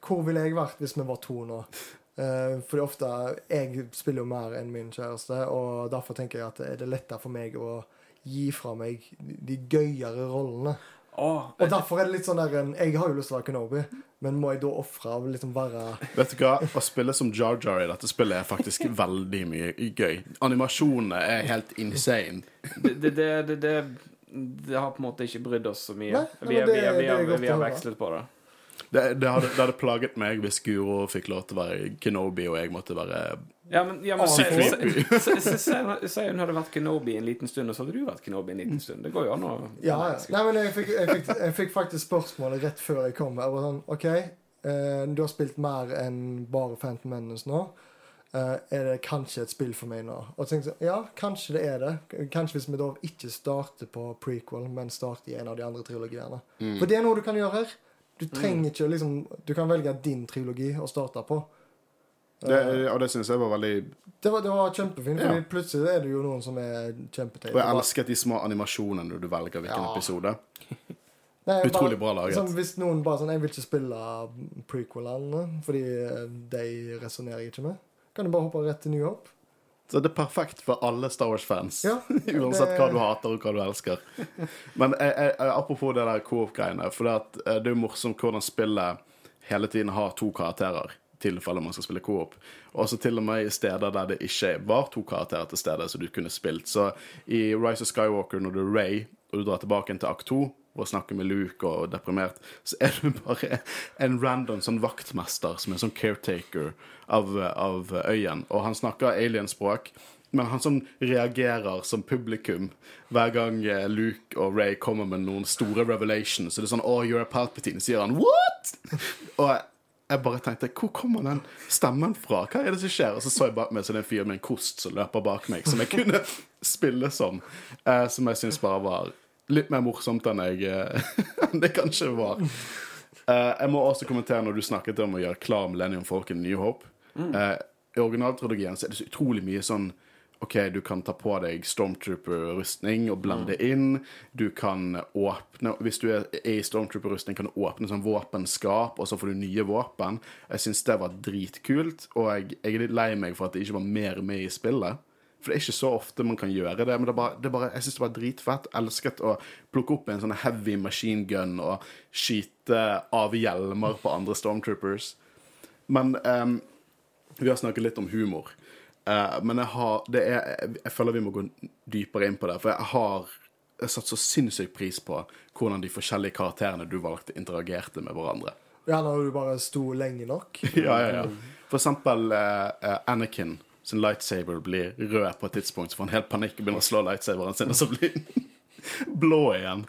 Speaker 3: Hvor ville jeg vært hvis vi var to nå? Uh, fordi ofte Jeg spiller jo mer enn min kjæreste, og derfor tenker jeg at det er lettere for meg å gi fra meg de gøyere rollene.
Speaker 2: Åh,
Speaker 3: Og derfor er det litt sånn der Jeg har jo lyst til å være Kenobi, men må jeg da ofre og liksom være
Speaker 1: Vet du hva? Å spille som Jar Jar i dette spillet er faktisk veldig mye gøy. Animasjonene er helt insane.
Speaker 2: det, det, det, det, har på en måte ikke brydd oss så mye.
Speaker 3: Nei,
Speaker 2: vi,
Speaker 3: men
Speaker 2: har- vi,
Speaker 3: det-
Speaker 2: vi,
Speaker 3: er
Speaker 2: vi har vekslet på det.
Speaker 1: Det, det, hadde, det hadde plaget meg hvis Guro fikk lov til å være Kenobi, og jeg måtte være
Speaker 2: Ja, men, ja, men Si hun hadde vært Kenobi en liten stund, og så hadde du vært Kenobi en liten stund. Det går jo an å
Speaker 3: Ja, ja. Nei, men jeg fikk, jeg, fikk, jeg fikk faktisk spørsmålet rett før jeg kom. Jeg var sånn, OK, eh, du har spilt mer enn bare Phantom Menace nå. Eh, er det kanskje et spill for meg nå? Og jeg tenkte sånn, ja, kanskje det er det. Kanskje hvis vi da ikke starter på prequel, men starter i en av de andre trilogiene. For det er noe du kan gjøre her. Du trenger ikke liksom Du kan velge din trilogi å starte på.
Speaker 1: Det, Og det syns jeg var veldig
Speaker 3: Det var, det var kjempefint,
Speaker 1: Ja.
Speaker 3: Plutselig er det jo noen som er kjempeteite.
Speaker 1: Og jeg elsket de små animasjonene når du velger hvilken
Speaker 3: Ja.
Speaker 1: episode.
Speaker 3: Nei,
Speaker 1: Utrolig bra laget.
Speaker 3: Sånn, hvis noen bare sånn Jeg vil ikke spille prequelene fordi eh, de resonnerer jeg ikke med. Kan du bare hoppe rett til New Hope?
Speaker 1: Så det er perfekt for alle Star Wars-fans.
Speaker 3: Ja,
Speaker 1: Uansett
Speaker 3: det-
Speaker 1: hva du hater og hva du elsker. Men jeg, jeg, jeg- apropos det der co-op-greiene. For det, at, eh, det er jo morsomt hvordan spillet hele tiden har to karakterer tilfelle man skal spille coop. Og så til og med i steder der det ikke var to karakterer til stede, som du kunne spilt. Så i Rise of Skywalker, når du er Ray, og du drar tilbake til akt 2 og snakker med Luke og er deprimert, så er du bare en random sånn vaktmester som er sånn caretaker av, av øyen. Og han snakker alienspråk. Men han som reagerer som publikum hver gang eh, Luke og Ray kommer med noen store revelations, så det er sånn 'Oh, you're a Palpatine', sier han 'What?' Og jeg bare tenkte Hvor kommer den stemmen fra? Hva er det som skjer? Og så så jeg bak meg så det er en fyr med en kost som løper bak meg, som jeg kunne spille som. Eh, som jeg syns bare var litt mer morsomt enn jeg eh, enn det kanskje var. Eh, jeg må også kommentere når du snakket om å gjøre klar Millennium Falcon New Hope. Eh, I originaltrilogien så er det så utrolig mye sånn OK, du kan ta på deg Stormtrooper-rustning og blende inn. Du kan åpne Hvis du er i Stormtrooper-rustning, kan du åpne sånn våpenskap, og så får du nye våpen. Jeg syns det var dritkult, og jeg, jeg er litt lei meg for at det ikke var mer med i spillet. For det er ikke så ofte man kan gjøre det. Men det bare, det bare, jeg syns det var dritfett. Elsket å plukke opp en sånn heavy machine gun og skyte av hjelmer på andre Stormtroopers. Men um, vi har snakket litt om humor. Eh, men jeg har det er, jeg, føler vi må gå dypere inn på det. For jeg har jeg satt så sinnssykt pris på hvordan de forskjellige karakterene du valgte, interagerte med hverandre.
Speaker 3: Ja, når du bare sto lenge nok.
Speaker 1: Ja, ja, ja. For eksempel eh, eh, Anakin sin lightsaber blir rød på et tidspunkt, så får han helt panikk og begynner å slå lightsaberen sin, og så blir den blå igjen.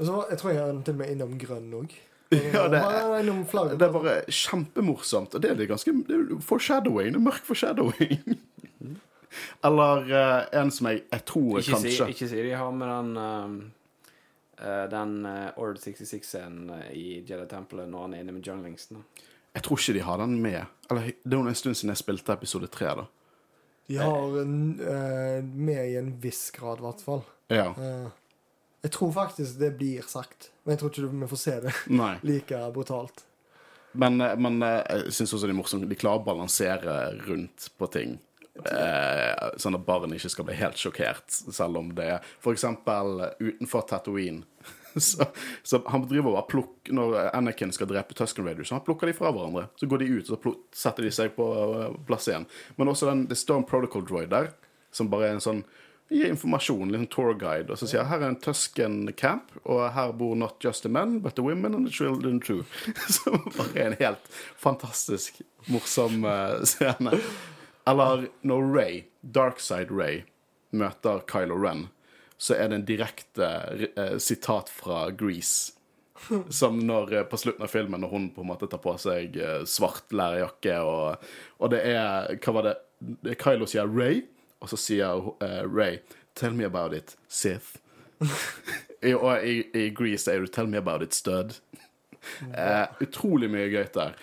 Speaker 3: Og så jeg tror jeg er til og med innom grønn òg.
Speaker 1: Ja, det,
Speaker 3: innom
Speaker 1: det er bare kjempemorsomt. Og det er litt ganske det er foreshadowing. Det er mørk foreshadowing. Eller uh, en som jeg, jeg tror
Speaker 2: Ikke si, ikke si de har med den eh, Den uh, Order 66-scenen eh, i Jedi Tempelet når han er inne med junglingsen.
Speaker 1: Jeg tror ikke de har den med. Eller det er en stund siden jeg spilte episode tre, da.
Speaker 3: De har en, eh, med i en viss grad, i hvert fall.
Speaker 1: Ja.
Speaker 3: Eh, jeg tror faktisk det blir sagt, men jeg tror ikke vi får se det like brutalt.
Speaker 1: Men, eh, men eh, jeg syns også det er morsomt. De klarer å balansere rundt på ting. Eh, sånn at barn ikke skal bli helt sjokkert, selv om det er eh, utenfor Tatooine. Så, så han driver og plukker Når Anakin skal drepe Tusken Raiders, så han plukker de fra hverandre. Så går de ut, og så setter de seg på eh, plass igjen. Men også den The Storm Protocol Droid der, som bare er en sånn gir informasjon, en tourguide, tour guide, og så sier her er en Tusken camp, og her bor not just the men, but the women and the children too. Som bare er en helt fantastisk morsom eh, scene. Eller når Ray, Darkside Ray, møter Kylo Ren, så er det en direkte eh, sitat fra Grease. Som når, eh, på slutten av filmen, når hun på en måte tar på seg svart lærerjakke, og, og det er Hva var det? Kylo sier Ray, og så sier uh, Ray Tell me about it, Sith. I, og i, i Grease er det Tell me about it, stud. Uh, utrolig mye gøy der.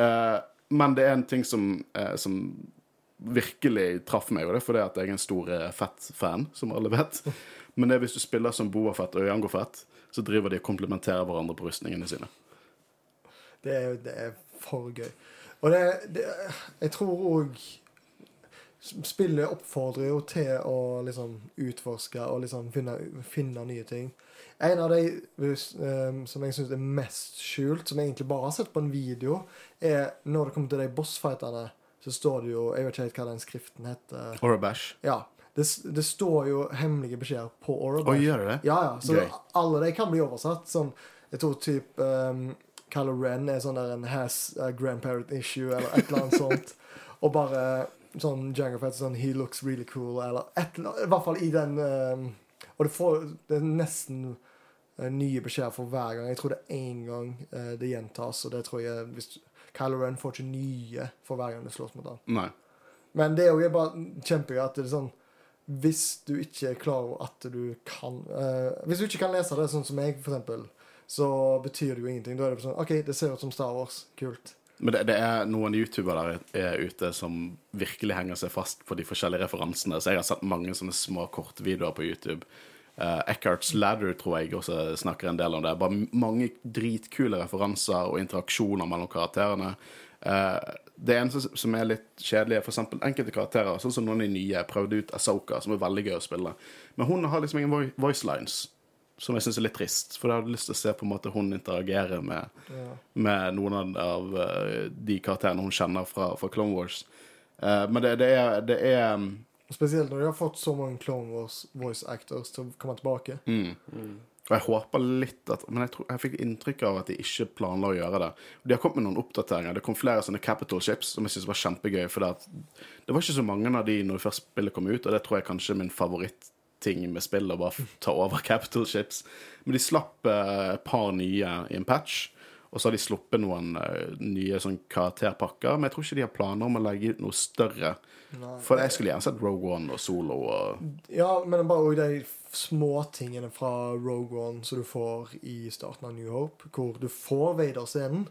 Speaker 1: Uh, men det er en ting som, som virkelig traff meg, og det er fordi at jeg er en stor Fett-fan, som alle vet. Men det er hvis du spiller som Boafett og Jango Fett, så driver de og komplementerer hverandre på rustningene sine.
Speaker 3: Det er, det er for gøy. Og det, det Jeg tror òg Spillet oppfordrer jo til å liksom utforske og liksom finne, finne nye ting. En av de eh, som jeg syns er mest skjult, som jeg egentlig bare har sett på en video, er når det kommer til de bossfighterne, så står det jo Jeg vet ikke helt hva den skriften heter.
Speaker 1: Orabash.
Speaker 3: Ja. Det, det står jo hemmelige beskjeder på Orabash.
Speaker 1: Oi, gjør det?
Speaker 3: Ja, ja. Så
Speaker 1: Gøy.
Speaker 3: alle de kan bli oversatt. Sånn, jeg tror typ um, Kylo Ren er sånn der en has a grandparent issue, eller et eller annet sånt. Og bare sånn Jango Fett sånn He looks really cool, eller et eller. I hvert fall i den um, Og det, får, det er nesten uh, nye beskjeder for hver gang. Jeg tror det er én gang uh, det gjentas, og det tror jeg hvis Kylo Ren får ikke nye for hver gang det slåss mot han.
Speaker 1: Nei.
Speaker 3: Men det er jo bare kjempegøy at det er sånn Hvis du ikke er klar over at du kan eh, Hvis du ikke kan lese det, sånn som jeg, for eksempel, så betyr det jo ingenting. Da er det sånn OK, det ser ut som Star Wars. Kult.
Speaker 1: Men det, det er noen youtubere der er ute som virkelig henger seg fast på de forskjellige referansene. Så jeg har sett mange sånne små kortvideoer på YouTube. Uh, Eckharts Ladder tror jeg også snakker en del om det. Bare mange dritkule referanser og interaksjoner mellom karakterene. Uh, det eneste som er litt kjedelig, er eksempel enkelte karakterer, sånn som noen av de nye prøvde ut Asoka, som er veldig gøy å spille. Men hun har liksom ingen voi- voice lines. Som jeg syns er litt trist. For jeg hadde lyst til å se på en måte hun interagere med,
Speaker 3: Ja.
Speaker 1: med noen av eh, de karakterene hun kjenner fra, fra Clone Wars. Eh, men det, det er, det er
Speaker 3: Spesielt når de har fått så mange Clone Wars voice actors til å komme tilbake.
Speaker 1: mm. Og jeg håper litt at Men jeg, tror, jeg fikk inntrykk av at de ikke planla å gjøre det. De har kommet med noen oppdateringer. Det kom flere sånne Capital Ships som jeg syntes var kjempegøy. For det, var ikke så mange av de når først spillet kom ut, og det tror jeg kanskje er min favoritting med spill, og bare ta over Capital Ships. Men de slapp eh, et par nye i en patch. Og så har de sluppet noen eh, nye sånn karakterpakker, men jeg tror ikke de har planer om å legge ut noe større.
Speaker 3: Nei.
Speaker 1: For jeg skulle gjerne sett Rogue One og Solo og
Speaker 3: Ja, men bare også de småtingene fra Rogue One som du får i starten av New Hope, hvor du får Vader-scenen.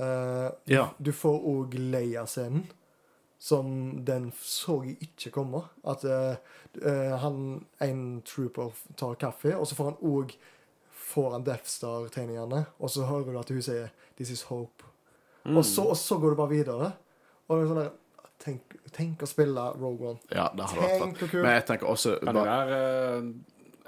Speaker 3: Uh,
Speaker 1: Ja.
Speaker 3: Du får òg Leia-scenen, som den så jeg ikke komme. At eh, han, en trooper tar kaffe, og så får han òg får han Death Star-tegningene, og så hører du at hun sier 'This is hope'.
Speaker 2: Mm.
Speaker 3: Og, så, og så går du bare videre. Og det er sånn der Tenk, tenk å spille Rogue One.
Speaker 1: Ja, det hadde vært
Speaker 3: Tenk
Speaker 1: fett.
Speaker 3: hvor kult.
Speaker 1: Men jeg tenker også
Speaker 2: Kan det være eh,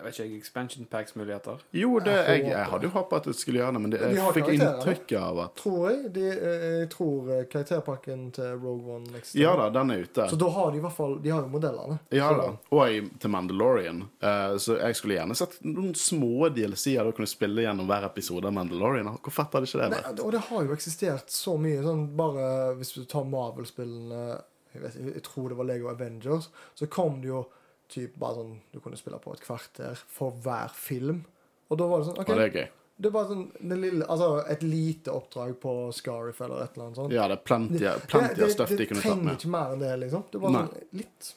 Speaker 2: jeg vet ikke, expansion packs-muligheter?
Speaker 1: Jo, det,
Speaker 3: Jeg
Speaker 1: jeg, jeg hadde jo håpet at du skulle gjøre det, men det, jeg fikk inntrykk av at
Speaker 3: Tror jeg. De, eh, jeg tror eh, karakterpakken til Rogue One next
Speaker 1: Ja da, den er ute.
Speaker 3: Så da har de i hvert fall De har jo modellene.
Speaker 1: Ja da. Og i- til Mandalorian. Uh, så jeg skulle gjerne sett noen små DLC-er da kunne spille gjennom hver episode av Mandalorian. Hvor fett hadde ikke det vært?
Speaker 3: Nei, og det har jo eksistert så mye. Sånn bare Hvis du tar Marvel-spillene jeg, jeg tror det var Lego Avengers. Så kom det jo typ bare sånn Du kunne spille på et kvarter for hver film. Og da var det sånn OK.
Speaker 1: Og det er gøy.
Speaker 3: Det var sånn den lille, altså et lite oppdrag på Scarif eller et eller annet sånt.
Speaker 1: Ja, det er plenty, av stuff de kunne tatt
Speaker 3: trenger ikke mer enn det, liksom. Det er
Speaker 1: Nei.
Speaker 3: sånn litt.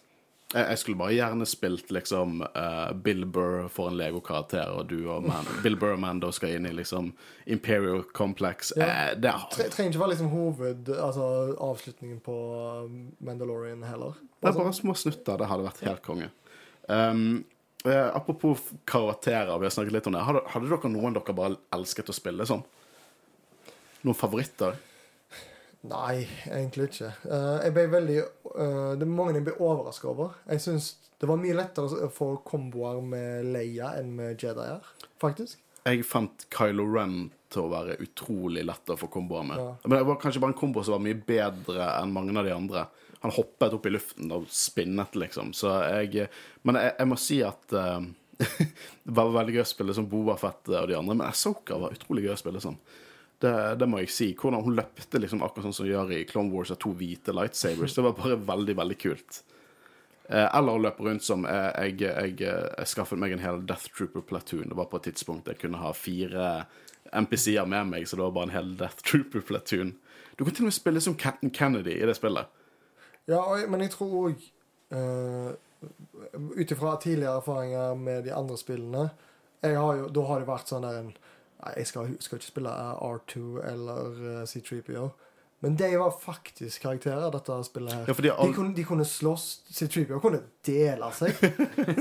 Speaker 1: Jeg, jeg skulle bare gjerne spilt liksom uh, Bill Burr for en Lego-karakter, og du og Man Bill Burr og Mando skal inn i liksom Imperial Complex.
Speaker 3: Ja.
Speaker 1: Eh, det
Speaker 3: Tre, trenger ikke være liksom hoved Altså avslutningen på um, Mandalorian heller.
Speaker 1: Det er
Speaker 3: Bare
Speaker 1: bare små snutter. Det hadde vært helt konge. Um, apropos karakterer, vi har snakket litt om det. Hadde, hadde dere noen dere bare elsket å spille som? Noen favoritter?
Speaker 3: Nei, egentlig ikke. Uh, jeg ble veldig uh, Det er mange jeg ble overraska over. Jeg syns det var mye lettere å få komboer med Leia enn med Jedier, faktisk.
Speaker 1: Jeg fant Kylo Ren til å være utrolig lett å få komboer med.
Speaker 3: Ja.
Speaker 1: Men det var kanskje bare en kombo som var mye bedre enn mange av de andre. Han hoppet opp i luften og spinnet, liksom. Så jeg Men jeg, jeg må si at uh, det var veldig gøy å spille som Boba Fett og de andre, men Asoka var utrolig gøy å spille som. Det, det må jeg si. Hvordan hun løpte liksom akkurat sånn som hun gjør i Clone Wars av to hvite lightsabers. Det var bare veldig, veldig kult. Eh, eller å løpe rundt som eh, jeg, jeg, jeg skaffet meg en hel Death Trooper platoon. Det var på et tidspunkt jeg kunne ha fire MPC-er med meg, så det var bare en hel Death Trooper platoon. Du kan til og med spille som Captain Kennedy i det spillet.
Speaker 3: Ja, og men jeg tror òg Ut ifra tidligere erfaringer med de andre spillene har jo, Da har det vært sånn der en Nei, jeg skal, skal ikke spille R2 eller uh, C3PO. Men de var faktisk karakterer, dette spillet her.
Speaker 1: Ja,
Speaker 3: De
Speaker 1: all,
Speaker 3: kunne, de kunne slåss. C3PO kunne dele seg.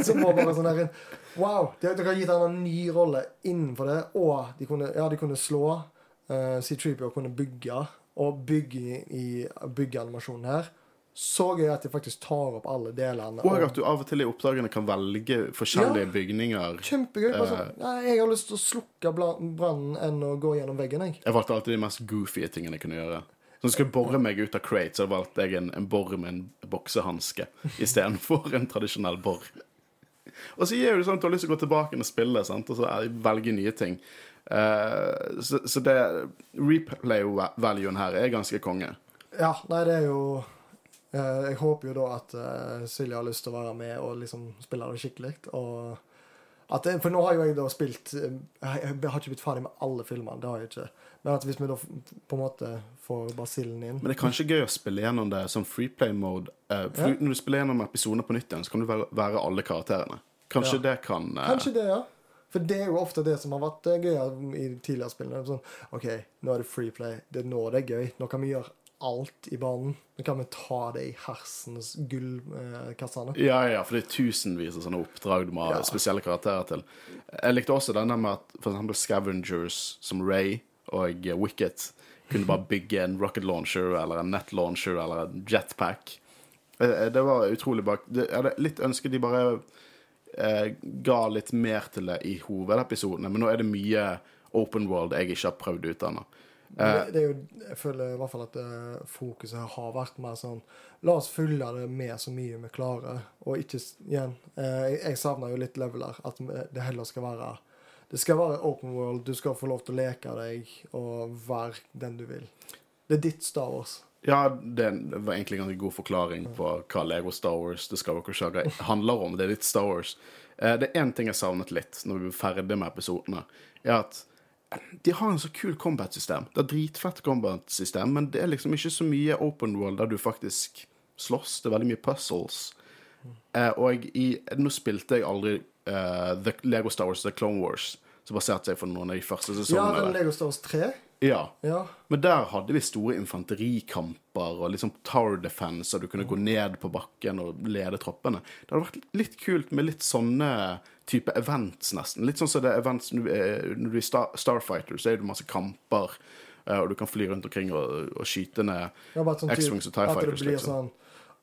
Speaker 3: Som var bare sånn der en Wow! De, de har gitt ham en ny rolle innenfor det. Og de kunne, ja, de kunne slå. Uh, C3PO kunne bygge. Og bygge i byggeanimasjonen her. Så gøy at de faktisk tar opp alle delene.
Speaker 1: og at du av og til i oppdragene kan velge forskjellige
Speaker 3: Ja.
Speaker 1: bygninger.
Speaker 3: Kjempegøy.
Speaker 1: Eh.
Speaker 3: sånn, nei, jeg har lyst til å slukke brannen enn å gå gjennom veggen, jeg.
Speaker 1: Jeg valgte alltid de mest goofy tingene jeg kunne gjøre. Så jeg skulle bore meg ut av crate, så valgte jeg en, en bor med en boksehanske istedenfor en tradisjonell bor. Og så gir det sånn at du har lyst til å gå tilbake og spille, sant? og så velge nye ting. Uh, så, så det replay-valuen her er ganske konge.
Speaker 3: Ja, nei, det er jo eh, Jeg håper jo da at eh, Silje har lyst til å være med og liksom spille det skikkelig. Og at for nå har jo jeg da spilt eh, Jeg har ikke blitt ferdig med alle filmene, det har jeg ikke. Men at hvis vi da på en måte får basillen inn
Speaker 1: Men det er kanskje gøy å spille gjennom det som freeplay-mode. Uh,
Speaker 3: Ja.
Speaker 1: Når du spiller gjennom episoder på nytt igjen, så kan du være, være alle karakterene. Kanskje
Speaker 3: Ja.
Speaker 1: det kan uh...
Speaker 3: Kanskje det, ja. For det er jo ofte det som har vært eh, gøy i tidligere spill. Er Sånn, OK, nå er det freeplay. Det er nå det er gøy. Nå kan vi gjøre alt i banen. Nå kan vi ta det i hersens gullkassene.
Speaker 1: Ja, ja, for det er tusenvis av sånne oppdrag du må ha
Speaker 3: Ja.
Speaker 1: spesielle karakterer til. Jeg likte også denne med at eksempel Scavengers som Ray og eh, Wicket kunne bare bygge en rocket launcher eller en net launcher eller en jetpack. Eh, Det var utrolig bak... Jeg hadde litt ønsket de bare eh, ga litt mer til det i hovedepisodene, men nå er det mye open world jeg ikke har prøvd ut ennå.
Speaker 3: Men Det, det er jo, jeg føler i hvert fall at eh, fokuset har vært mer sånn La oss fylle det med så mye vi klarer, og ikke igjen eh, Jeg, jeg savner jo litt leveler. At det heller skal være Det skal være open world. Du skal få lov til å leke deg og være den du vil. Det er ditt Star Wars.
Speaker 1: Ja, det var egentlig en ganske god forklaring på hva Lego Star Wars The Skywalker Saga handler om. Det er litt Star Wars. Eh, Det er én ting jeg savnet litt når vi er ferdig med episodene, er at de har en så kul combat-system. Det er dritfett combat-system, men det er liksom ikke så mye open world der du faktisk slåss. Det er veldig mye puzzles. Eh, og i, nå spilte jeg aldri uh, The Lego Star Wars The Clone Wars, som baserte seg på noen av de første
Speaker 3: Ja, den. Lego Star Wars 3.
Speaker 1: Ja.
Speaker 3: Ja.
Speaker 1: Men der hadde vi store infanterikamper og liksom tower defense, og du kunne gå ned på bakken og lede troppene. Det hadde vært litt kult med litt sånne type events, nesten. Litt sånn som det er events når du er- du er Star Starfighter, så er det masse kamper, eh, og du kan fly rundt omkring og, og skyte ned
Speaker 3: Ja, sånn
Speaker 1: X-Wings og Tie
Speaker 3: Fighters. det
Speaker 1: Fighters,
Speaker 3: blir
Speaker 1: liksom.
Speaker 3: sånn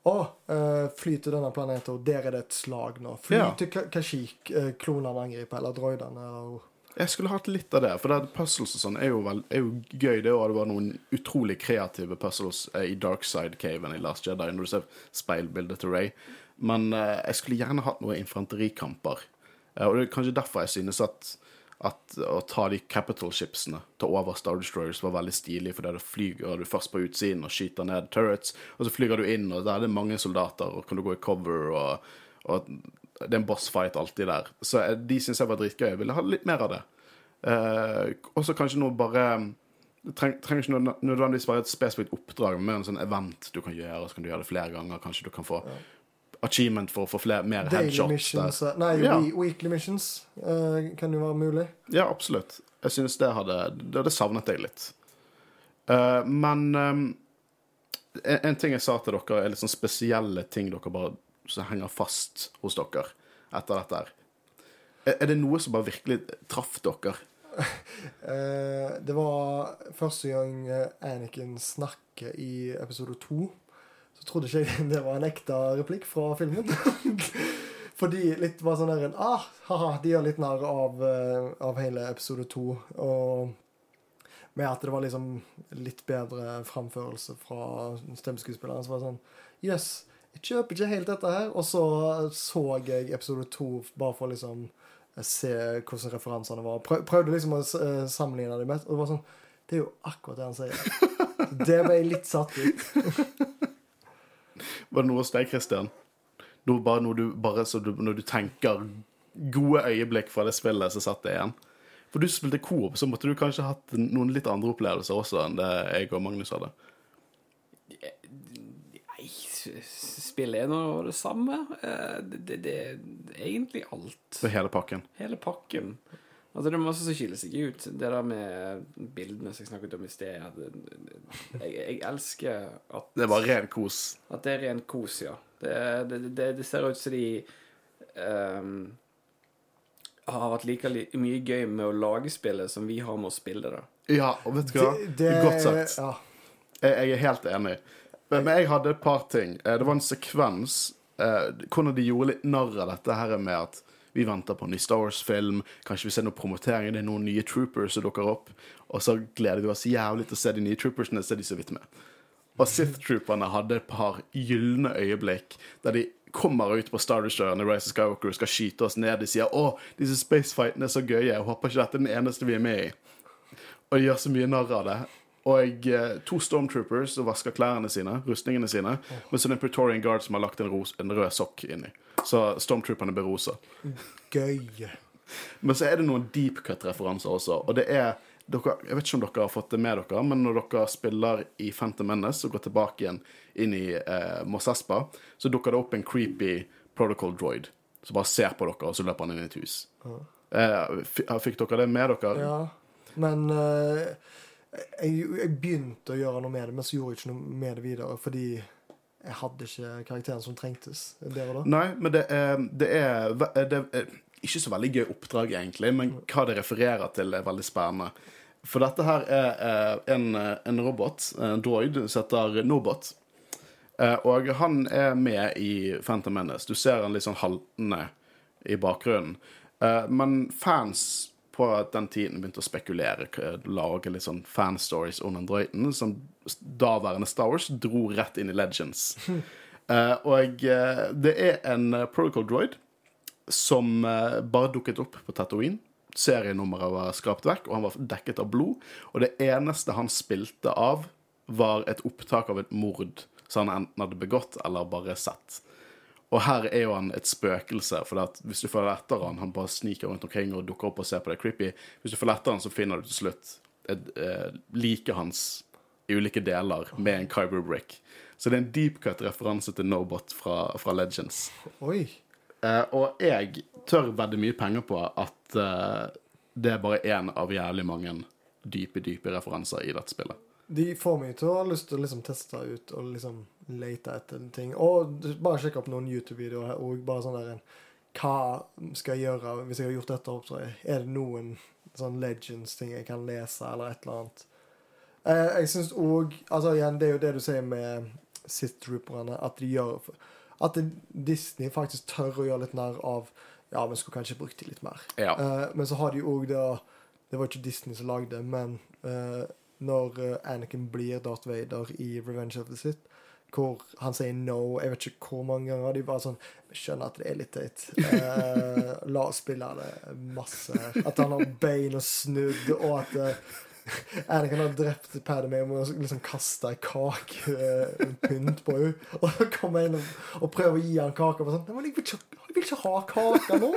Speaker 3: Å, uh, fly til denne planeten, og der er det et slag nå. Fly
Speaker 1: Ja.
Speaker 3: til Kashik, uh, klonene angriper, eller droidene. Eller...
Speaker 1: Jeg skulle hatt litt av det, for det puzzles og sånn er er jo gøy. Det, og det var noen utrolig kreative puzzles eh, i Darkside Caven i Last Jedi, når du ser speilbildet til Ray. Men eh, jeg skulle gjerne hatt noen infanterikamper. Eh, og det er kanskje derfor jeg synes at, at å ta de capital shipsene til over Star Destroyers var veldig stilig, for der flyger du først på utsiden og skyter ned turrets, og så flyger du inn, og der er det mange soldater, og kan du gå i cover, og, og det er en bossfight alltid der. Så eh, de syns jeg var dritgøy. Jeg ville ha litt mer av det. Eh, også kanskje noe bare Det treng, trenger ikke nødvendigvis være et spesifikt oppdrag, men en sånn event du kan gjøre, og så kan du gjøre det flere ganger. Kanskje du kan få achievement for å få flere, mer
Speaker 3: Daily
Speaker 1: headshots.
Speaker 3: missions
Speaker 1: der.
Speaker 3: eh, Nei,
Speaker 1: Ja.
Speaker 3: weekly missions uh, kan jo være mulig.
Speaker 1: Ja, absolutt. Jeg synes det hadde Det, hadde savnet jeg litt. Uh, men um, en, en ting jeg sa til dere, er litt sånn spesielle ting dere bare som henger fast hos dere etter dette her. Er, det noe som bare virkelig traff dere?
Speaker 3: Eh, det var første gang Anniken Anakin snakker i episode to. Så trodde ikke jeg det var en ekte replikk fra filmen. Fordi litt var sånn der en ah, haha, De gjør litt narr av, eh, av hele episode to. Og med at det var liksom litt bedre framførelse fra stemmeskuespilleren. Så var det sånn Jøss, jeg kjøper ikke helt dette her. Og så så jeg episode to bare for å liksom se hvordan referansene var. Prøv, prøvde liksom å eh, sammenligne dem med. Og det var sånn Det er jo akkurat det han sier. Det ble jeg litt satt ut.
Speaker 1: Var det noe hos deg, Christian? Noe, bare noe du, bare så du, når du tenker gode øyeblikk fra det spillet, så satt det igjen? For du spilte Coop, så måtte du kanskje hatt noen litt andre opplevelser også enn det jeg og Magnus hadde.
Speaker 2: Nei, s- s- spillet er nå det samme. Eh, Det, det, det er egentlig alt.
Speaker 1: For hele pakken.
Speaker 2: Hele pakken. Altså, det er masse som skiller seg ut. Det der med bildene som jeg snakket om i sted Jeg, jeg elsker at
Speaker 1: Det bare ren kos.
Speaker 2: At det er ren kos, ja. Det, det, det, det ser ut som de um, har hatt like mye gøy med å lage spillet som vi har med å spille det.
Speaker 1: Ja, og vet du hva? Det, er godt sagt.
Speaker 3: Ja.
Speaker 1: Jeg, jeg er helt enig. Men, jeg hadde et par ting. Eh, Det var en sekvens eh, hvordan de gjorde litt narr av dette her med at vi venter på en ny Star Wars-film, kanskje vi ser noen promoteringer, det er noen nye troopers som dukker opp, og så gleder vi oss jævlig til å se de nye troopersene, så er de så vidt med. Og Sith-trooperne hadde et par gylne øyeblikk der de kommer ut på Star Destroyer i Rise of skal skyte oss ned. De sier 'Å, disse spacefightene er så gøye. Jeg håper ikke dette er den eneste vi er med i'. Og de gjør så mye narr av det. Og eh, to stormtroopers som vasker klærne sine, rustningene sine. Men så er det en Praetorian Guard som har lagt en, ros, en rød sokk inni. Så stormtrooperne blir rosa.
Speaker 3: Gøy.
Speaker 1: Men så er det noen deep cut-referanser også. Og det er dere, Jeg vet ikke om dere har fått det med dere, men når dere spiller i Phantom Menace og går tilbake igjen inn i eh, Mos Espa, så dukker det opp en creepy protocol droid som bare ser på dere, og så løper han inn i et hus. Eh, fikk dere det med dere?
Speaker 3: Ja. Men eh, jeg, jeg begynte å gjøre noe med det, men så gjorde jeg ikke noe med det videre. Fordi jeg hadde ikke karakteren som trengtes der og da.
Speaker 1: Nei, men det er, det er, det er ikke så veldig gøy oppdrag, egentlig, men hva det refererer til, er veldig spennende. For dette her er eh, en, en robot, en droid, som heter Nobot. Eh, Og han er med i Phantom Menace. Du ser han litt sånn haltende i bakgrunnen. Eh, men fans på den tiden begynte å spekulere, lage litt sånn fanstories om den drøyten, som daværende Star Wars dro rett inn i Legends. uh, og uh, det er en eh, protocol droid som bare dukket opp på Tatooine. Serienummeret var skrapt vekk, og han var dekket av blod. Og det eneste han spilte av, var et opptak av et mord som han enten hadde begått eller bare sett. Og her er jo han et spøkelse, for hvis du følger etter han, han bare sniker rundt omkring og dukker opp og ser på det creepy. Hvis du følger etter han, så finner du til slutt eh, liket hans i ulike deler med en Kyber brick. Så det er en deep cut-referanse til Nobot fra, fra Legends.
Speaker 3: Oi.
Speaker 1: Eh, og jeg tør vedde mye penger på at eh, det er bare én av jævlig mange dype, dype referanser i dette spillet.
Speaker 3: De får meg til å ha lyst til å liksom teste ut og liksom lete etter ting. Og bare sjekke opp noen YouTube-videoer her og bare sånn der en Hva skal jeg gjøre hvis jeg har gjort dette oppdraget? Er det noen sånn Legends-ting jeg kan lese, eller et eller annet? Eh, jeg syns òg Altså igjen, det er jo det du sier med Sith-trooperne, at de gjør At Disney faktisk tør å gjøre litt narr av Ja, vi skulle kanskje brukt de litt mer.
Speaker 1: Ja.
Speaker 3: Eh, men så har de òg da Det var ikke Disney som lagde, men eh, når Anakin blir Darth Vader i Revenge of the Sith, hvor han sier no Jeg vet ikke hvor mange ganger. De bare sånn skjønner at det er litt teit. Eh, la oss spille det masse. At han har bein og snudd, og at eh, Anakin har drept Paddy med å liksom kaste ei kake eh, en pynt på henne. Og så kommer en og, og prøver å gi han kake. Og sånn, men jeg vil, ikke, jeg vil ikke ha kake nå.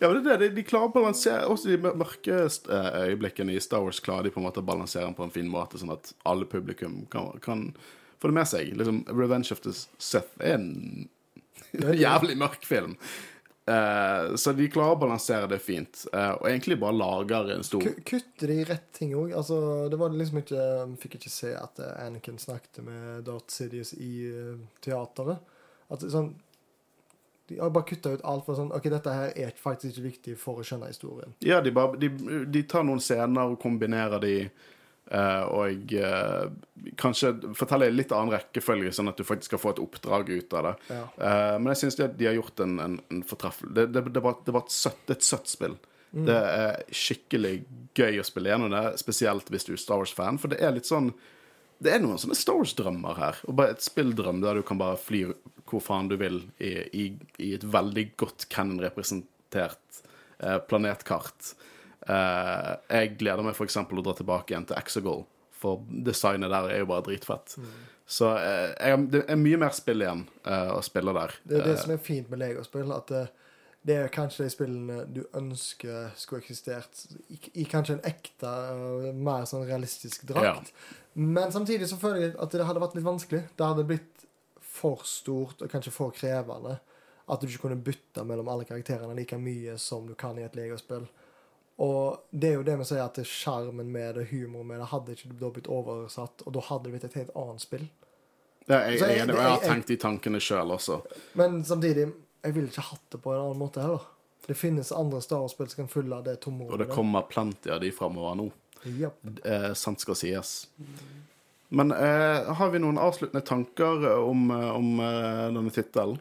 Speaker 1: Ja, men det er det. De, klarer å balansere Også de mørke eh, øyeblikkene i Star Wars klarer de på en måte å balansere den på en fin måte, sånn at alle publikum kan, kan få det med seg. Liksom, Revenge of the Sith er en jævlig mørk film. Uh, så de klarer å balansere det fint. uh, og egentlig bare lager en stor
Speaker 3: Ku- Kutter de rett ting òg? Altså, det var liksom ikke Fikk ikke se at Anakin snakket med Darth Sidious i uh, teateret. At sånn De har bare kutta ut alt for sånn OK, dette her er faktisk ikke viktig for å skjønne historien.
Speaker 1: Ja, de, bare, de, de tar noen scener og kombinerer de, eh, og eh, kanskje forteller i litt annen rekkefølge, sånn at du faktisk skal få et oppdrag ut av det.
Speaker 3: Ja.
Speaker 1: Eh, men jeg syns de, de har gjort en, en, en fortreffelig Det, det, det, var, det var et søtt, et søtt spill. Det er skikkelig gøy å spille gjennom det, spesielt hvis du er Star Wars-fan, for det er litt sånn det er noen sånne Star Wars-drømmer her. Og bare et spilldrøm der du kan bare fly hvor faen du vil i, i, i et veldig godt Cannon-representert eh, planetkart. Eh, jeg gleder meg f.eks. å dra tilbake igjen til Exegol, for designet der er jo bare dritfett. Så eh, jeg, det er mye mer spill igjen eh, å spille der.
Speaker 3: Det er det
Speaker 1: Eh,
Speaker 3: som er fint med legospill, at det, det er kanskje de spillene du ønsker skulle eksistert i, i kanskje en ekte, mer sånn realistisk drakt. Men samtidig så føler jeg at det hadde vært litt vanskelig. Det hadde blitt for stort og kanskje for krevende. At du ikke kunne bytte mellom alle karakterene like mye som du kan i et legospill. Og det er jo det vi sier at det sjarmen med det, humoren med det, hadde ikke da blitt oversatt, og da hadde det blitt et helt annet spill.
Speaker 1: ja, jeg, jeg,
Speaker 3: jeg-
Speaker 1: jeg, har tenkt de tankene sjøl også.
Speaker 3: Men samtidig, jeg ville ikke hatt det på en annen måte heller. Det finnes andre Star Wars-spill som kan fylle det
Speaker 1: Og det kommer plenty av de framover nå.
Speaker 3: Ja.
Speaker 1: eh, sant skal sies. Men eh, har vi noen avsluttende tanker om, eh, om eh, denne tittelen?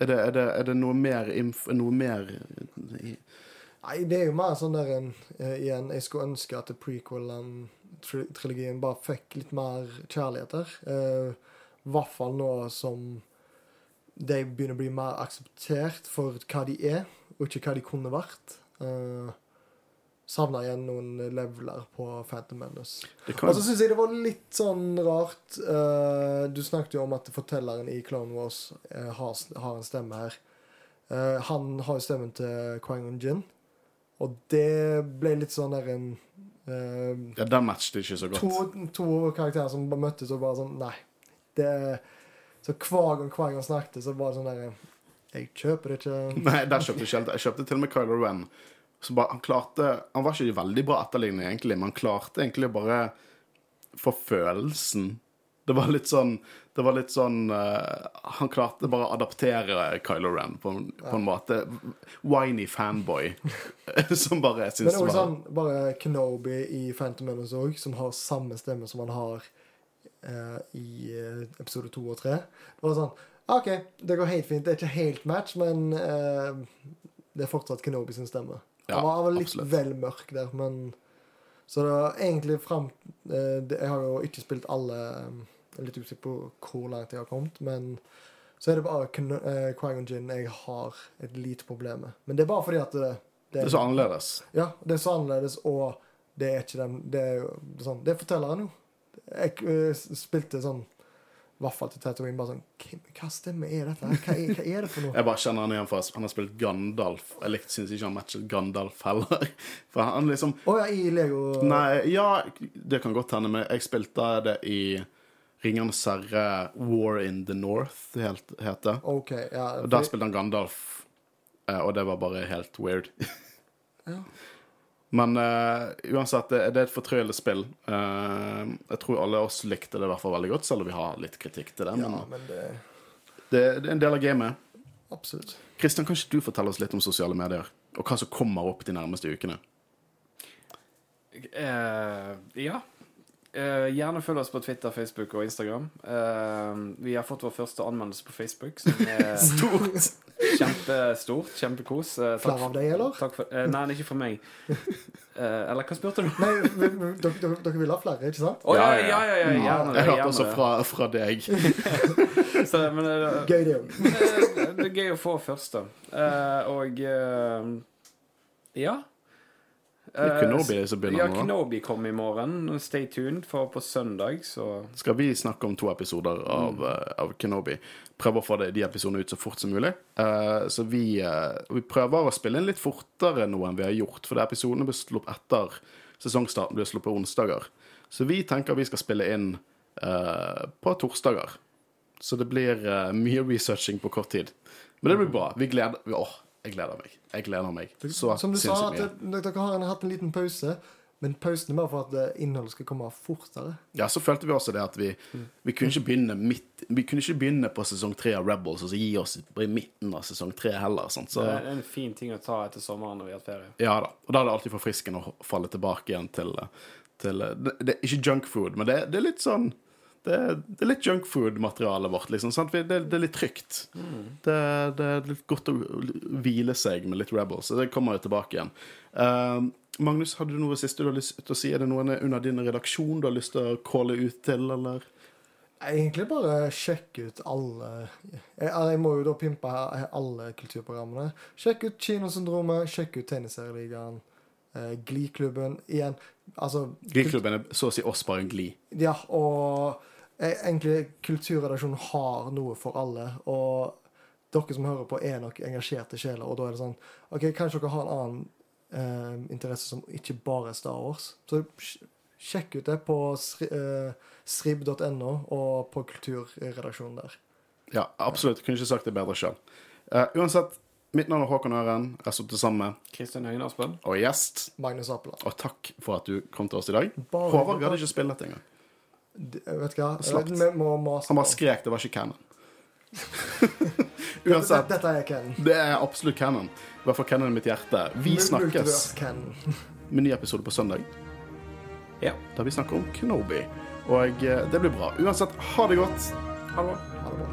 Speaker 1: Er er, er det noe mer inf Noe mer
Speaker 3: Nei, det er jo mer sånn der en uh, Igjen, jeg skulle ønske at prequel-trilogien bare fikk litt mer kjærligheter. I hvert fall nå som de begynner å bli mer akseptert for hva de er, og ikke hva de kunne vært. Uh, Savna igjen noen leveler på Phantom Menace.
Speaker 1: kan,
Speaker 3: Og så syns jeg det var litt sånn rart uh, Du snakket jo om at fortelleren i Clone Wars uh, har, har en stemme her. Uh, han har jo stemmen til Quangon Jin. Og det ble litt sånn der en
Speaker 1: Ja, den matchet ikke så godt.
Speaker 3: to, to karakterer som bare møttes og bare sånn Nei. Det Så hver gang Quangon snakket, så var det sånn derre Jeg kjøper det ikke.
Speaker 1: Nei, der kjøpte jeg ikke helt. Jeg kjøpte til og med Kylo Ren. Bare, han klarte Han var ikke veldig bra etterligning, egentlig, men han klarte egentlig bare få følelsen. Det var litt sånn Det var litt sånn uh, Han klarte bare å adaptere Kylo Ren på, på en måte. Whiny fanboy som bare
Speaker 3: Men
Speaker 1: er
Speaker 3: også
Speaker 1: var
Speaker 3: sånn, bare Kenobi i Phantom Menace òg, som har samme stemme som han har uh, i eh, episode to og tre. Det var sånn OK, det går helt fint. Det er ikke helt match, men uh, det er fortsatt Kenobi sin stemme.
Speaker 1: Ja,
Speaker 3: han var, vel litt
Speaker 1: absolutt.
Speaker 3: vel mørk der, men Så det var egentlig fram eh, Jeg har jo ikke spilt alle eh, Jeg er litt usikker på hvor langt jeg har kommet, men så er det bare Quangon Gin Jinn jeg har et lite problem med. Men det er bare fordi at det,
Speaker 1: Det er så annerledes.
Speaker 3: Ja, det er så annerledes, og det er ikke den Det er sånn Det forteller han jo. Jeg eh, spilte sånn fall til Tatooine bare sånn Hva stemme er dette? Hva er, hva er det for noe?
Speaker 1: Jeg bare kjenner han igjen for han har spilt Gandalf. Jeg likte- syns ikke han matchet Gandalf heller. For han liksom
Speaker 3: Å ja, i Lego
Speaker 1: Nei, ja, det kan godt hende, men jeg spilte det i Ringenes herre War in the North, helt, heter.
Speaker 3: OK, ja.
Speaker 1: Og Der spilte han Gandalf, eh, og det var bare helt weird.
Speaker 3: Ja.
Speaker 1: Men uh, uansett, det, det er et fortrøyelig spill. Uh, jeg tror alle oss likte det i hvert fall veldig godt, selv om vi har litt kritikk til det.
Speaker 3: ja,
Speaker 1: Men
Speaker 3: men det
Speaker 1: det, det er en del av gamet.
Speaker 3: Absolutt.
Speaker 1: Kristian, kan ikke du fortelle oss litt om sosiale medier? Og hva som kommer opp de nærmeste ukene?
Speaker 2: Uh, ja. Eh, gjerne følg oss på Twitter, Facebook og Instagram. Uh, vi har fått vår første anmeldelse på Facebook, som er
Speaker 1: Stort!
Speaker 2: kjempestort. Kjempekos. Uh,
Speaker 3: Flere av deg, eller?
Speaker 2: Takk for, uh, nei, ikke for meg. Eh, eller hva spurte du?
Speaker 3: Nei, vi- vi- dere, dere, vil ha flere, ikke sant?
Speaker 2: Oh, ja,
Speaker 1: Ja, ja,
Speaker 2: ja, ja, ja, gjerne det.
Speaker 1: Jeg hørte også fra, fra deg.
Speaker 2: Så, men,
Speaker 3: Gøy, det òg.
Speaker 2: det, er gøy å få første. Eh, og ja.
Speaker 1: Er Kenobi som begynner nå.
Speaker 2: Kenobi kom i morgen. Stay tuned, for på søndag så
Speaker 1: Skal vi snakke om to episoder av,
Speaker 2: Mm.
Speaker 1: eh, av Kenobi. Prøve å få de episodene ut så fort som mulig. Eh, så vi, eh, vi prøver å spille inn litt fortere nå enn vi har gjort. For episodene blir sluppet etter sesongstarten, blir sluppet onsdager. Så vi tenker vi skal spille inn eh, på torsdager. Så det blir eh, mye researching på kort tid. Men det blir bra. Vi gleder Åh, jeg gleder meg. Jeg gleder meg så
Speaker 3: Som du sa, at dere har hatt en liten pause. Men pausen er bare for at eh, innholdet skal komme fortere.
Speaker 1: Ja, så følte vi også det at vi, vi kunne ikke begynne midt Vi kunne ikke begynne på sesong tre av Rebels og så gi oss i midten av sesong tre heller. Sant? Så
Speaker 2: Det er en fin ting å ta etter sommeren når vi har hatt ferie.
Speaker 1: ja da. Og da er det alltid forfriskende å falle tilbake igjen til, til det, det er ikke junk food, men det, det er litt sånn det, er- det er litt junk food-materialet vårt, liksom. Det, det er litt trygt. Det, det er litt godt å hvile seg med litt Rebels, så det kommer jo tilbake igjen. Uh, Magnus, hadde du noe siste du har lyst til å si? Er det noen under din redaksjon du har lyst til å calle ut til, eller?
Speaker 3: Egentlig bare sjekke ut alle jeg, jeg må jo da pimpe alle kulturprogrammene. Sjekk ut Kinosyndromet, sjekk ut Tegneserieligaen, eh, Gliklubben. Igjen, altså
Speaker 1: Gliklubben er så å si oss bare en gli.
Speaker 3: Ja, og eh, egentlig Kulturredaksjonen har noe for alle. Og dere som hører på, er nok engasjerte sjeler, og da er det sånn OK, kanskje dere har en annen eh, interesse som ikke bare er Star Wars. Så sjekk ut det på eh, srib.no og på kulturredaksjonen der.
Speaker 1: Ja, absolutt. Kunne ikke sagt det bedre sjøl. uansett, mitt navn er Håkon Øren. Jeg til sammen med
Speaker 2: Kristian Høyen Aspen.
Speaker 1: og gjest.
Speaker 3: Magnus Apeland.
Speaker 1: Og takk for at du kom til oss i dag.
Speaker 3: Bare-
Speaker 1: Håvard gadd ikke spille dette engang.
Speaker 3: D- Vet du hva?
Speaker 1: Slakt.
Speaker 3: Vi må mase
Speaker 1: Han bare skrek. Det var ikke canon. Uansett,
Speaker 3: dette er canon.
Speaker 1: det er absolutt canon. I hvert fall canon i mitt hjerte. Vi snakkes med ny episode på søndag,
Speaker 2: Ja.
Speaker 1: der vi snakker om Knoby. Og eh, det blir bra. Uansett, ha det godt.
Speaker 2: Ha det bra.
Speaker 3: Ha det bra.